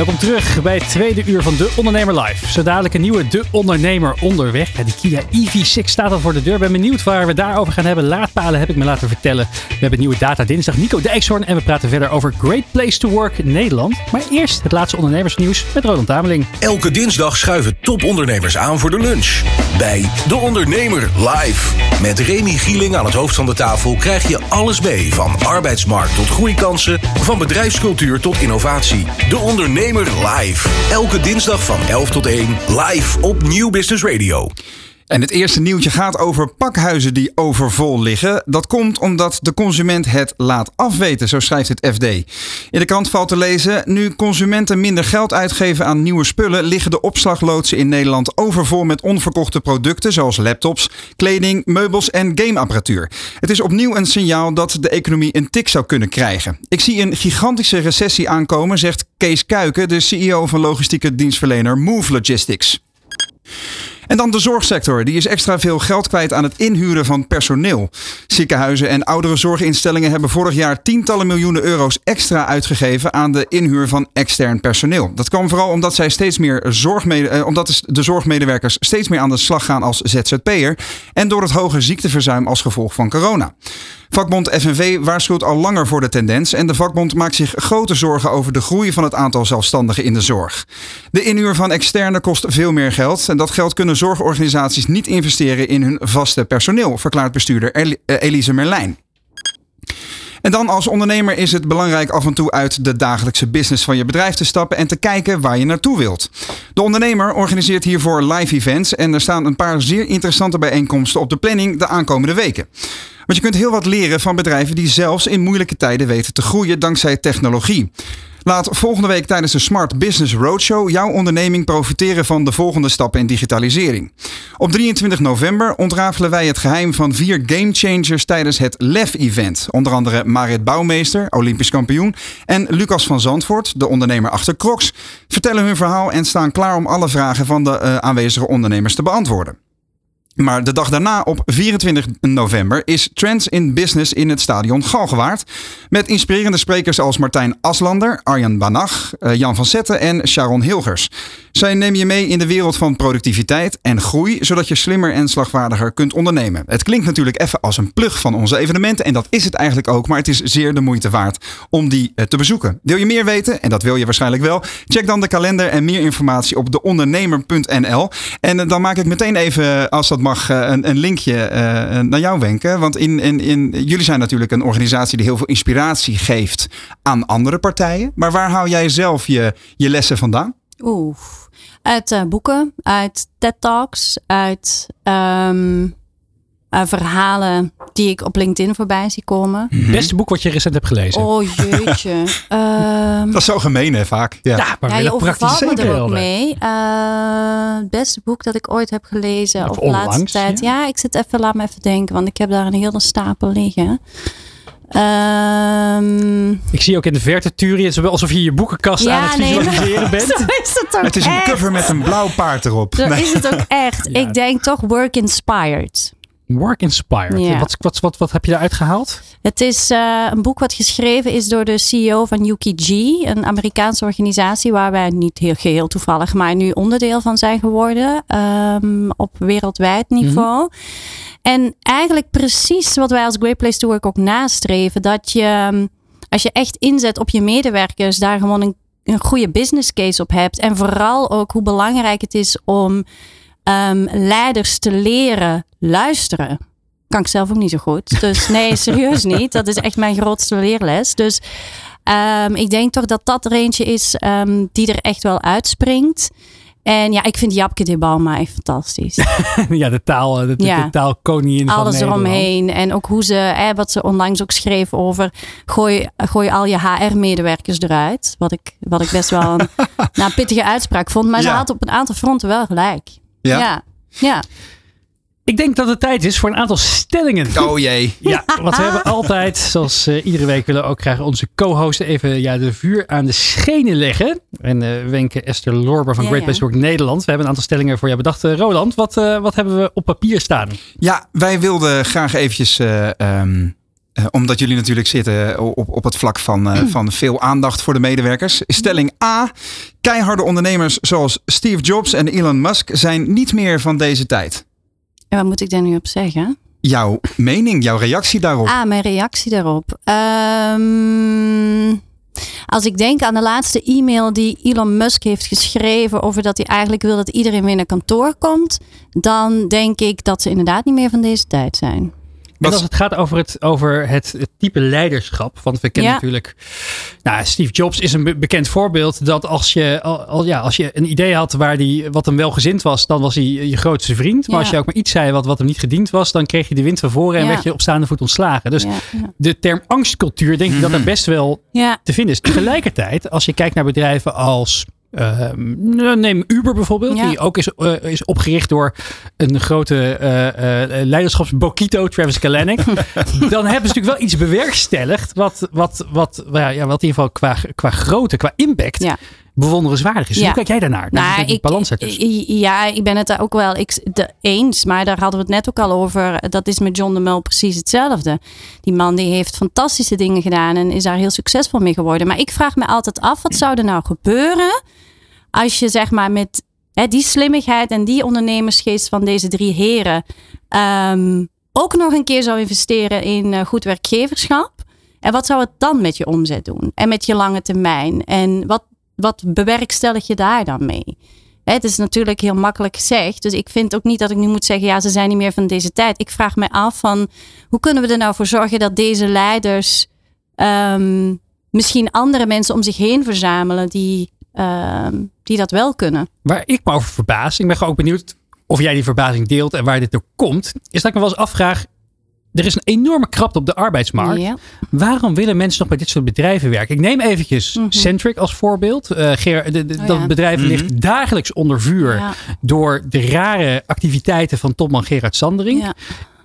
Welkom terug bij het tweede uur van De Ondernemer Live. Zo dadelijk een nieuwe De Ondernemer onderweg. Ja, die Kia EV6 staat al voor de deur. Ben benieuwd waar we daarover gaan hebben. Laadpalen heb ik me laten vertellen. We hebben nieuwe data dinsdag. Nico Dijkshoorn en we praten verder over Great Place to Work Nederland. Maar eerst het laatste ondernemersnieuws met Roland Tameling. Elke dinsdag schuiven topondernemers aan voor de lunch. Bij De Ondernemer Live. Met Remy Gieling aan het hoofd van de tafel krijg je alles mee. Van arbeidsmarkt tot groeikansen. Van bedrijfscultuur tot innovatie. De Ondernemer Live. Elke dinsdag van 11 tot 1. Live op Nieuw Business Radio. En het eerste nieuwtje gaat over pakhuizen die overvol liggen. Dat komt omdat de consument het laat afweten, zo schrijft het FD. In de krant valt te lezen: nu consumenten minder geld uitgeven aan nieuwe spullen, liggen de opslagloodsen in Nederland overvol met onverkochte producten zoals laptops, kleding, meubels en gameapparatuur. Het is opnieuw een signaal dat de economie een tik zou kunnen krijgen. Ik zie een gigantische recessie aankomen, zegt Kees Kuiken, de CEO van logistieke dienstverlener Move Logistics. En dan de zorgsector. Die is extra veel geld kwijt aan het inhuren van personeel. Ziekenhuizen en oudere zorginstellingen hebben vorig jaar tientallen miljoenen euro's extra uitgegeven aan de inhuur van extern personeel. Dat kwam vooral omdat, zij steeds meer zorgmede eh, omdat de zorgmedewerkers steeds meer aan de slag gaan als ZZP'er en door het hoge ziekteverzuim als gevolg van corona. Vakbond FNV waarschuwt al langer voor de tendens en de vakbond maakt zich grote zorgen over de groei van het aantal zelfstandigen in de zorg. De inhuur van externe kost veel meer geld en dat geld kunnen zorgorganisaties niet investeren in hun vaste personeel, verklaart bestuurder eh, Elise Merlijn. En dan als ondernemer is het belangrijk af en toe uit de dagelijkse business van je bedrijf te stappen en te kijken waar je naartoe wilt. De ondernemer organiseert hiervoor live events en er staan een paar zeer interessante bijeenkomsten op de planning de aankomende weken. Want je kunt heel wat leren van bedrijven die zelfs in moeilijke tijden weten te groeien dankzij technologie. Laat volgende week tijdens de Smart Business Roadshow jouw onderneming profiteren van de volgende stappen in digitalisering. Op 23 november ontrafelen wij het geheim van vier gamechangers tijdens het LEF-event. Onder andere Marit Bouwmeester, Olympisch kampioen, en Lucas van Zandvoort, de ondernemer achter Crocs, vertellen hun verhaal en staan klaar om alle vragen van de uh, aanwezige ondernemers te beantwoorden. Maar de dag daarna, op 24 november, is Trends in Business in het stadion Galgenwaard. Met inspirerende sprekers als Martijn Aslander, Arjan Banach, eh, Jan van Zetten en Sharon Hilgers. Zij nemen je mee in de wereld van productiviteit en groei, zodat je slimmer en slagvaardiger kunt ondernemen. Het klinkt natuurlijk even als een plug van onze evenementen en dat is het eigenlijk ook, maar het is zeer de moeite waard om die eh, te bezoeken. Wil je meer weten, en dat wil je waarschijnlijk wel, check dan de kalender en meer informatie op deondernemer.nl. En eh, dan maak ik meteen even, als dat mag, een, een linkje naar jou wenken. Want in, in, in, jullie zijn natuurlijk een organisatie die heel veel inspiratie geeft aan andere partijen. Maar waar hou jij zelf je, je lessen vandaan? Oeh, uit boeken, uit TED Talks, uit um, uh, verhalen die ik op LinkedIn voorbij zie komen. Mm Beste boek wat je recent hebt gelezen? Oh jeetje. um, dat is zo gemeen hè, vaak. Ja, ja maar ja, je overvalt me er ook mee. Uh, het beste boek dat ik ooit heb gelezen of op de laatste tijd. Ja? ja? ik zit even, laat me even denken, want ik heb daar een hele stapel liggen. Um, ik zie ook in de verte Turi, het is alsof je je boekenkast ja, aan het visualiseren nee, bent. Zo is het ook Het is een cover met een blauw paard erop. Zo nee. is het ook echt. Ja. Ik denk toch work inspired. Work Inspired. Ja. Wat, wat, wat, wat heb je eruit gehaald? Het is uh, een boek wat geschreven is door de CEO van UKG, een Amerikaanse organisatie waar wij niet heel geheel toevallig, maar nu onderdeel van zijn geworden um, op wereldwijd niveau. Mm -hmm. En eigenlijk precies wat wij als Great Place to Work ook nastreven, dat je als je echt inzet op je medewerkers, daar gewoon een, een goede business case op hebt. En vooral ook hoe belangrijk het is om um, leiders te leren luisteren. Kan ik zelf ook niet zo goed. Dus nee, serieus niet. Dat is echt mijn grootste leerles. Dus um, ik denk toch dat dat er eentje is um, die er echt wel uitspringt. En ja, ik vind Japke de Bauma echt fantastisch. ja, de taal, de, de, ja. de taalkoningin van Alles eromheen. En ook hoe ze, hè, wat ze onlangs ook schreef over... gooi, gooi al je HR-medewerkers eruit. Wat ik, wat ik best wel een nou, pittige uitspraak vond. Maar ja. ze had op een aantal fronten wel gelijk. Ja. ja. ja. Ik denk dat het tijd is voor een aantal stellingen. Oh jee. Ja, want we hebben altijd, zoals uh, iedere week, willen we ook graag onze co-hosten even ja, de vuur aan de schenen leggen. En uh, Wenke Esther Lorber van Ja, Great. Place Work Nederland. We hebben een aantal stellingen voor jou bedacht. Uh, Roland, wat, uh, wat hebben we op papier staan? Ja, wij wilden graag eventjes, uh, um, uh, omdat jullie natuurlijk zitten op, op het vlak van, uh, van veel aandacht voor de medewerkers. Stelling A. Keiharde ondernemers zoals Steve Jobs en Elon Musk zijn niet meer van deze tijd. En wat moet ik daar nu op zeggen? Jouw mening, jouw reactie daarop. Ah, mijn reactie daarop. Um, als ik denk aan de laatste e-mail die Elon Musk heeft geschreven over dat hij eigenlijk wil dat iedereen weer naar kantoor komt, dan denk ik dat ze inderdaad niet meer van deze tijd zijn. En als het gaat over het, over het, het type leiderschap. Want we kennen ja. natuurlijk. Nou, Steve Jobs is een be bekend voorbeeld. Dat als je, al, ja, als je een idee had waar die, wat hem welgezind was. dan was hij je grootste vriend. Maar ja. als je ook maar iets zei wat, wat hem niet gediend was. dan kreeg je de wind van voren en werd je op staande voet ontslagen. Dus de term angstcultuur. denk ik dat er best wel te vinden is. Tegelijkertijd, als je kijkt naar bedrijven als. Uh, neem Uber bijvoorbeeld, ja. die ook is, uh, is opgericht door een grote uh, leiderschapsbokito, Travis Kalanick. dan hebben ze natuurlijk wel iets bewerkstelligd wat, wat, wat, ja, wat in ieder geval qua, qua grootte, qua impact ja. Bewonderenswaardig is. Ja. Hoe kijk jij daarnaar? Nou, ik, balans ja, ik ben het daar ook wel ik, de, eens, maar daar hadden we het net ook al over. Dat is met John de Mul precies hetzelfde. Die man die heeft fantastische dingen gedaan en is daar heel succesvol mee geworden. Maar ik vraag me altijd af, wat zou er nou gebeuren als je zeg maar met hè, die slimmigheid en die ondernemersgeest van deze drie heren um, ook nog een keer zou investeren in uh, goed werkgeverschap? En wat zou het dan met je omzet doen? En met je lange termijn? En wat, wat bewerkstellig je daar dan mee? Het is natuurlijk heel makkelijk gezegd. Dus ik vind ook niet dat ik nu moet zeggen, ja, ze zijn niet meer van deze tijd. Ik vraag me af van, hoe kunnen we er nou voor zorgen dat deze leiders um, misschien andere mensen om zich heen verzamelen die uh, die dat wel kunnen. Waar ik me over verbaas, ik ben gewoon ook benieuwd of jij die verbazing deelt en waar dit door komt, is dat ik me wel eens afvraag. Er is een enorme krapte op de arbeidsmarkt. Ja. Waarom willen mensen nog bij dit soort bedrijven werken? Ik neem eventjes mm -hmm. Centric als voorbeeld. Uh, Ger, de, de, oh, dat ja. bedrijf mm -hmm. ligt dagelijks onder vuur ja. door de rare activiteiten van topman Gerard Sandering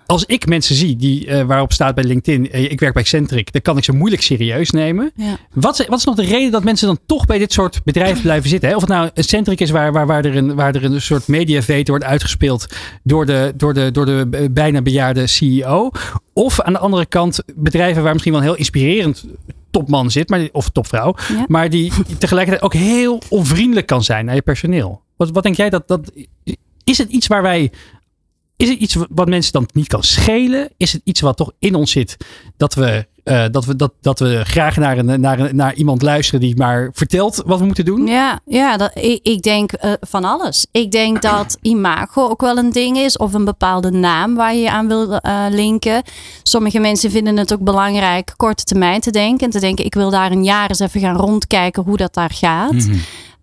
als ik mensen zie die, uh, waarop staat bij LinkedIn, uh, ik werk bij Centric, dan kan ik ze moeilijk serieus nemen. Ja. Wat, is, wat is nog de reden dat mensen dan toch bij dit soort bedrijven blijven zitten? Hè? Of het nou een Centric is waar, waar, waar, er een, waar er een soort mediavete wordt uitgespeeld door de, door, de, door de bijna bejaarde CEO. Of aan de andere kant bedrijven waar misschien wel een heel inspirerend topman zit, maar, of topvrouw, ja. maar die tegelijkertijd ook heel onvriendelijk kan zijn naar je personeel. Wat, wat denk jij dat, dat. Is het iets waar wij is het iets wat mensen dan niet kan schelen? Is het iets wat toch in ons zit dat we, uh, dat we, dat, dat we graag naar, een, naar, een, naar iemand luisteren die maar vertelt wat we moeten doen? Ja, ja dat, ik, ik denk uh, van alles. Ik denk dat imago ook wel een ding is of een bepaalde naam waar je je aan wil uh, linken. Sommige mensen vinden het ook belangrijk korte termijn te denken. En te denken ik wil daar een jaar eens even gaan rondkijken hoe dat daar gaat. Mhm.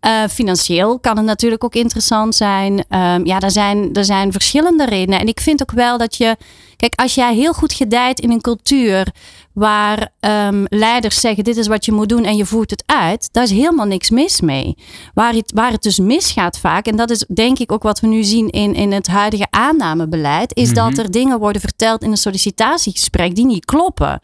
Uh, financieel kan het natuurlijk ook interessant zijn. Uh, ja, er zijn, er zijn verschillende redenen. En ik vind ook wel dat je. Kijk, als jij heel goed gedijt in een cultuur waar um, leiders zeggen: dit is wat je moet doen en je voert het uit, daar is helemaal niks mis mee. Waar het, waar het dus misgaat vaak, en dat is denk ik ook wat we nu zien in, in het huidige aannamebeleid, is dat er dingen worden verteld in een sollicitatiegesprek die niet kloppen.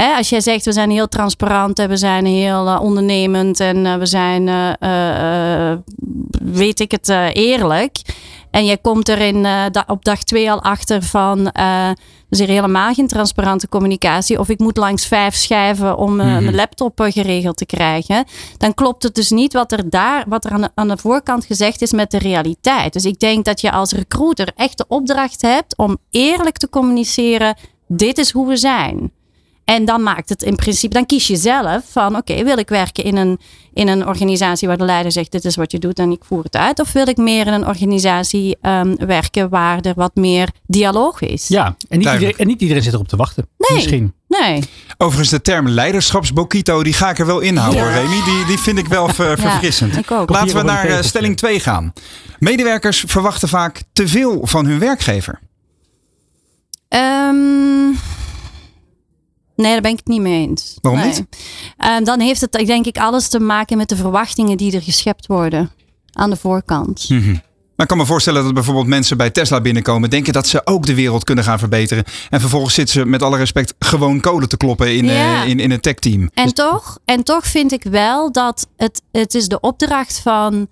Hè, als jij zegt, we zijn heel transparant en we zijn heel uh, ondernemend en uh, we zijn, uh, weet ik het, eerlijk. En jij komt er in, da op dag twee al achter van, er is hier helemaal geen transparante communicatie. Of ik moet langs vijf schijven om mm -hmm. mijn laptop geregeld te krijgen. Dan klopt het dus niet wat er daar, wat er aan de, aan de voorkant gezegd is met de realiteit. Dus ik denk dat je als recruiter echt de opdracht hebt om eerlijk te communiceren. Dit is hoe we zijn. En dan maakt het in principe, dan kies je zelf van oké, okay, wil ik werken in een, in een organisatie waar de leider zegt dit is wat je doet en ik voer het uit. Of wil ik meer in een organisatie um, werken waar er wat meer dialoog is. Ja, en niet, iedereen, en niet iedereen zit erop te wachten. Nee, misschien. Nee. Overigens, de term leiderschapsbokito, die ga ik er wel inhouden, ja. Remy. Die, die vind ik wel ver, verfrissend. Ja, ik ook. Laten we naar uh, stelling 2 gaan. Medewerkers verwachten vaak te veel van hun werkgever. Um, Nee, daar ben ik het niet mee eens. Waarom nee. niet? Uh, dan heeft het denk ik alles te maken met de verwachtingen die er geschept worden aan de voorkant. Mm -hmm. Maar ik kan me voorstellen dat bijvoorbeeld mensen bij Tesla binnenkomen, denken dat ze ook de wereld kunnen gaan verbeteren. En vervolgens zitten ze met alle respect gewoon code te kloppen in, Ja. eh, in, in een techteam. En, toch, en toch vind ik wel dat het, het is de opdracht van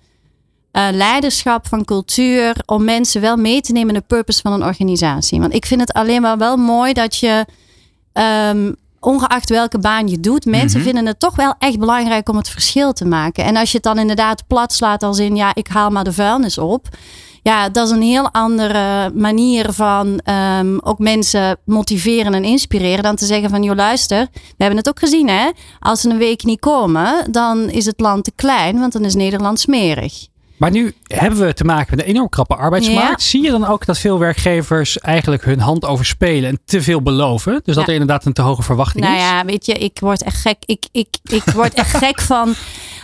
eh, leiderschap, van cultuur, om mensen wel mee te nemen in de purpose van een organisatie. Want ik vind het alleen maar wel mooi dat je, ehm, ongeacht welke baan je doet, mensen vinden het toch wel echt belangrijk om het verschil te maken. En als je het dan inderdaad plat slaat als in, ja, ik haal maar de vuilnis op. Ja, dat is een heel andere manier van ehm, ook mensen motiveren en inspireren dan te zeggen van, joh luister, we hebben het ook gezien hè, als ze een week niet komen, dan is het land te klein, want dan is Nederland smerig. Maar nu hebben we te maken met een enorm krappe arbeidsmarkt. Ja. Zie je dan ook dat veel werkgevers eigenlijk hun hand overspelen en te veel beloven? Dus dat Ja. er inderdaad een te hoge verwachting Nou is? ja, weet je, ik word echt gek. Ik, ik, ik word echt gek van.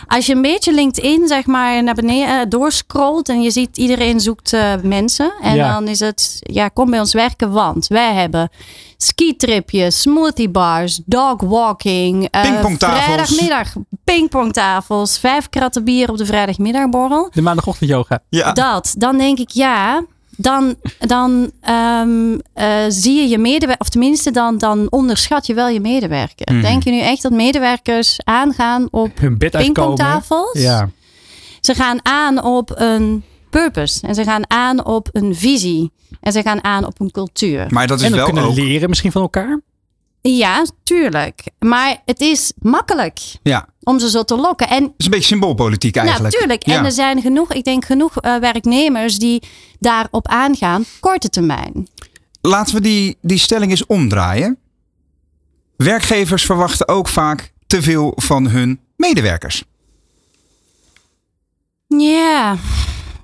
Als je een beetje LinkedIn, zeg maar, naar beneden eh, doorscrollt en je ziet iedereen zoekt eh, mensen. En Ja. dan is het, ja, kom bij ons werken, want wij hebben skitripjes, smoothie bars, dog walking, eh, Pingpongtafels. vrijdagmiddag, pingpongtafels, vijf kratten bier op de vrijdagmiddagborrel. De maandagochtend yoga. Ja, Dat, dan denk ik ja. Dan, dan ehm, eh, zie je je medewerker, of tenminste, dan, dan onderschat je wel je medewerker. Mhm. Denk je nu echt dat medewerkers aangaan op Hun bed uitkomen. pingpongtafels? Ja. Ze gaan aan op een purpose en ze gaan aan op een visie en ze gaan aan op een cultuur. maar dat is En wel kunnen ook. leren misschien van elkaar. Ja, tuurlijk. Maar het is makkelijk Ja, om ze zo te lokken. En het is een beetje symboolpolitiek eigenlijk. Natuurlijk. Ja. En er zijn genoeg, ik denk genoeg eh, werknemers die daarop aangaan, korte termijn. Laten we die, die stelling eens omdraaien. Werkgevers verwachten ook vaak te veel van hun medewerkers. Ja,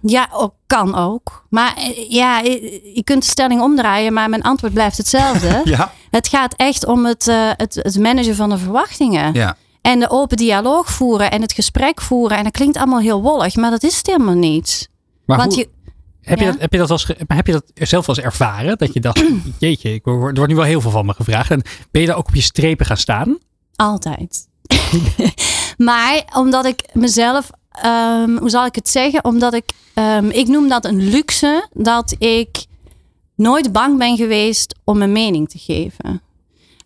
ja, ook, kan ook. Maar eh, ja, je kunt de stelling omdraaien, maar mijn antwoord blijft hetzelfde. Ja, Het gaat echt om het, eh, het, het managen van de verwachtingen. ja. En de open dialoog voeren en het gesprek voeren. En dat klinkt allemaal heel wollig, maar dat is het helemaal niet. Maar Want hoe, je, heb, je dat, heb, je dat maar heb je dat zelf wel eens ervaren? Dat je dacht, jeetje, ik word, er wordt nu wel heel veel van me gevraagd. En ben je daar ook op je strepen gaan staan? Altijd. maar omdat ik mezelf, ehm, hoe zal ik het zeggen? Omdat ik, ehm, ik noem dat een luxe, dat ik nooit bang ben geweest om mijn mening te geven.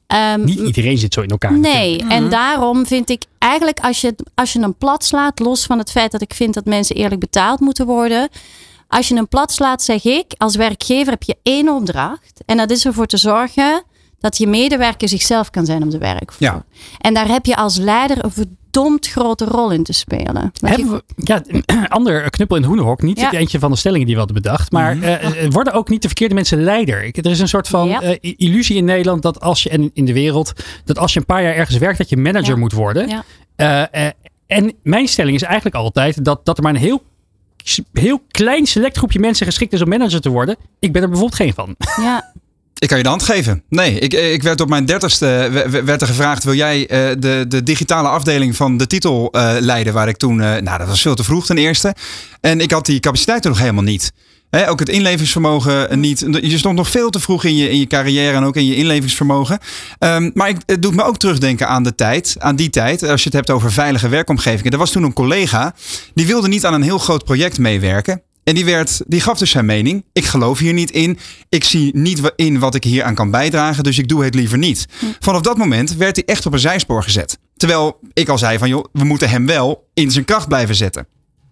Ehm, Niet iedereen zit zo in elkaar. Nee, Mhm. en daarom vind ik eigenlijk als je, als je een plat slaat, los van het feit dat ik vind dat mensen eerlijk betaald moeten worden. Als je een plat slaat, zeg ik, als werkgever heb je één opdracht. En dat is ervoor te zorgen dat je medewerker zichzelf kan zijn op de werkvloer. Ja. En daar heb je als leider een verdomd grote rol in te spelen. Je- Hebben we, ja, een ander knuppel in het hoenderhok. Niet Ja. het eentje van de stellingen die we hadden bedacht. Maar eh, eh, worden ook niet de verkeerde mensen leider. Ik, er is een soort van Ja. eh, illusie in Nederland dat als je, en in de wereld, dat als je een paar jaar ergens werkt, dat je manager Ja. moet worden. Ja. Eh, eh, en mijn stelling is eigenlijk altijd dat, dat er maar een heel, heel klein select groepje mensen geschikt is om manager te worden. Ik ben er bijvoorbeeld geen van. ja, Ik kan je de hand geven. Nee, ik, ik werd op mijn dertigste werd er gevraagd: wil jij eh, de, de digitale afdeling van de titel eh, leiden? Waar ik toen, eh, nou, dat was veel te vroeg ten eerste. En ik had die capaciteit nog helemaal niet. Ook het inlevingsvermogen niet. Je stond nog veel te vroeg in je, in je carrière en ook in je inlevingsvermogen. Ehm, maar ik, het doet me ook terugdenken aan de tijd, aan die tijd. Als je het hebt over veilige werkomgevingen. Er was toen een collega die wilde niet aan een heel groot project meewerken. En die, werd, die gaf dus zijn mening. Ik geloof hier niet in. Ik zie niet in wat ik hier aan kan bijdragen. Dus ik doe het liever niet. Vanaf dat moment werd hij echt op een zijspoor gezet. Terwijl ik al zei van joh, we moeten hem wel in zijn kracht blijven zetten.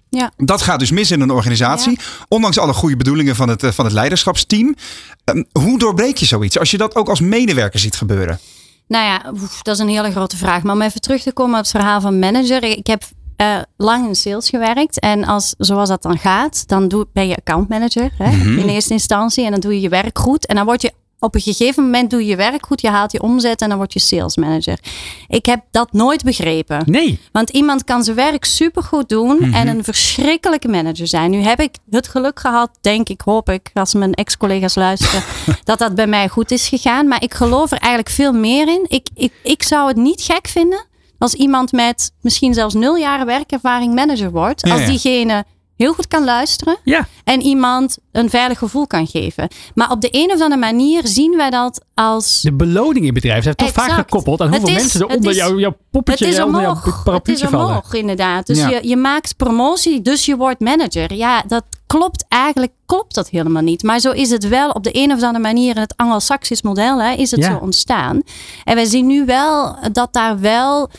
ja. Dat gaat dus mis in een organisatie. Ondanks alle goede bedoelingen van het, eh, van het leiderschapsteam. Ehm, hoe doorbreek je zoiets als je dat ook als medewerker ziet gebeuren? Nou ja, oef, dat is een hele grote vraag. Maar om even terug te komen op het verhaal van manager. Ik heb eh, lang in sales gewerkt. En als, zoals dat dan gaat, dan doe, ben je accountmanager hè, in eerste instantie. En dan doe je je werk goed. En dan word je op een gegeven moment doe je je werk goed. Je haalt je omzet en dan word je sales manager. Ik heb dat nooit begrepen. Nee. Want iemand kan zijn werk supergoed doen en een verschrikkelijke manager zijn. Nu heb ik het geluk gehad, denk ik, hoop ik, als mijn ex-collega's luisteren, dat dat bij mij goed is gegaan. Maar ik geloof er eigenlijk veel meer in. Ik, ik, ik zou het niet gek vinden als iemand met misschien zelfs nul jaren werkervaring manager wordt. Als diegene heel goed kan luisteren. Ja. En iemand een veilig gevoel kan geven. Maar op de een of andere manier zien wij dat als. De beloning in bedrijven zijn toch vaak gekoppeld aan Het hoeveel is- mensen er het onder is- jouw, jouw poppetje Het is onder jouw omhoog. Het parapluutje is vallen. omhoog, inderdaad. Dus Ja. je, je maakt promotie, dus je wordt manager. Ja, dat klopt eigenlijk klopt dat helemaal niet. Maar zo is het wel op de een of andere manier in het Anglo-Saxisch model hè, is het Ja. zo ontstaan. En wij zien nu wel dat daar wel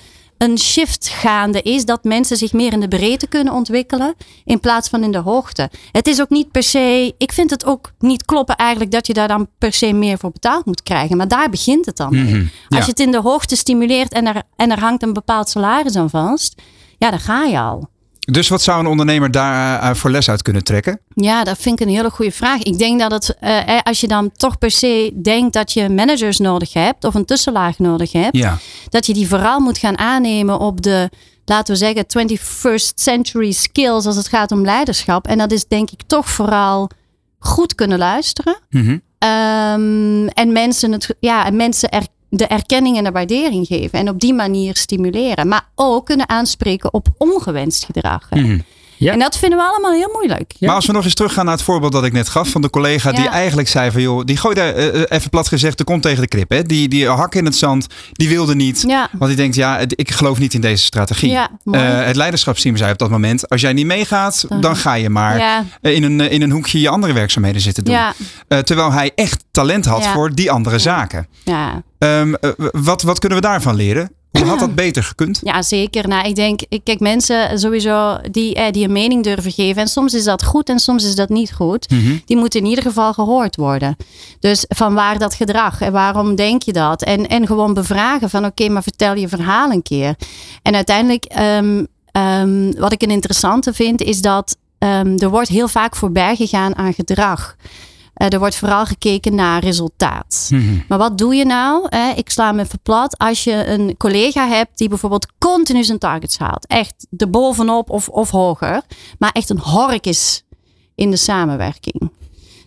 een shift gaande is. Dat mensen zich meer in de breedte kunnen ontwikkelen. In plaats van in de hoogte. Het is ook niet per se. Ik vind het ook niet kloppen eigenlijk dat je daar dan per se meer voor betaald moet krijgen. Maar daar begint het dan. Mhm, ja. Als je het in de hoogte stimuleert en er, en er hangt een bepaald salaris aan vast. Ja, dan ga je al. Dus wat zou een ondernemer daar eh, voor les uit kunnen trekken? Ja, dat vind ik een hele goede vraag. Ik denk dat het, eh, eh, als je dan toch per se denkt dat je managers nodig hebt of een tussenlaag nodig hebt, Ja. dat je die vooral moet gaan aannemen op de, laten we zeggen, 21st century skills als het gaat om leiderschap. En dat is denk ik toch vooral goed kunnen luisteren. Mhm. Ehm, en mensen, het, ja, en mensen er, de erkenning en de waardering geven. En op die manier stimuleren. Maar ook kunnen aanspreken op ongewenst gedrag. Ja. En dat vinden we allemaal heel moeilijk. Ja. Maar als we nog eens teruggaan naar het voorbeeld dat ik net gaf van de collega die eigenlijk zei van joh, die gooide eh, eh, even plat gezegd de kont tegen de krip. Hè? Die, die hak in het zand, die wilde niet. Want die denkt ja, ik geloof niet in deze strategie. Eh, het leiderschapsteam zei op dat moment, als jij niet meegaat, Dan- dan ga je maar in, een, in een hoekje je andere werkzaamheden zitten doen. Terwijl hij echt talent had voor die andere zaken. ja. Ehm, eh, wat, wat kunnen we daarvan leren? Hoe had dat beter gekund? ja, zeker. Nou, ik denk, ik- kijk, mensen sowieso die, eh, die een mening durven geven. En soms is dat goed en soms is dat niet goed. Mhm. Die moeten in ieder geval gehoord worden. Dus van waar dat gedrag en waarom denk je dat? En, en gewoon bevragen van oké, maar vertel je verhaal een keer. En uiteindelijk, ehm, ehm, wat ik een interessante vind, is dat ehm, er wordt heel vaak voorbij gegaan aan gedrag. Eh, er wordt vooral gekeken naar resultaat. Mhm. Maar wat doe je nou? Hè? Ik sla me even plat. Als je een collega hebt die bijvoorbeeld continu zijn targets haalt. Echt de bovenop of, of hoger. Maar echt een hork is in de samenwerking.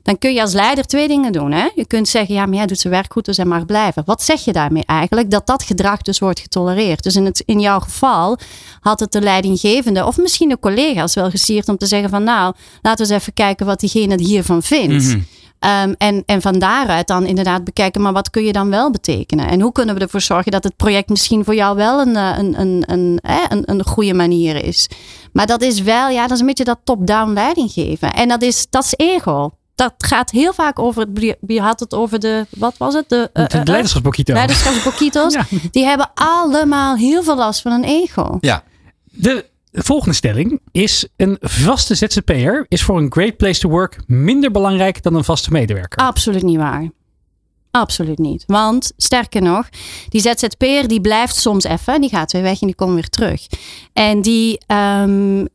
Dan kun je als leider twee dingen doen. Hè? Je kunt zeggen, ja, maar jij doet zijn werk goed, dus hij mag blijven. Wat zeg je daarmee eigenlijk? Dat dat gedrag dus wordt getolereerd. Dus in, het, in jouw geval had het de leidinggevende of misschien de collega's wel gesierd om te zeggen van nou, laten we eens even kijken wat diegene hiervan vindt. Mhm. Ehm, en, en van daaruit dan inderdaad bekijken, maar wat kun je dan wel betekenen? En hoe kunnen we ervoor zorgen dat het project misschien voor jou wel een, eh, een, een, een, een, een goede manier is? Maar dat is wel, ja, dat is een beetje dat top-down leiding geven. En dat is, dat is ego. Dat gaat heel vaak over, het- wie had het over de, wat was het? De, eh, De eh. Ja. Die hebben allemaal heel veel last van een ego. Ja, De volgende stelling is: een vaste ZZP'er is voor een great place to work minder belangrijk dan een vaste medewerker. Absoluut niet waar. Absoluut niet. Want sterker nog, die ZZP'er die blijft soms even. Die gaat weer weg en die komt weer terug. En die ehm,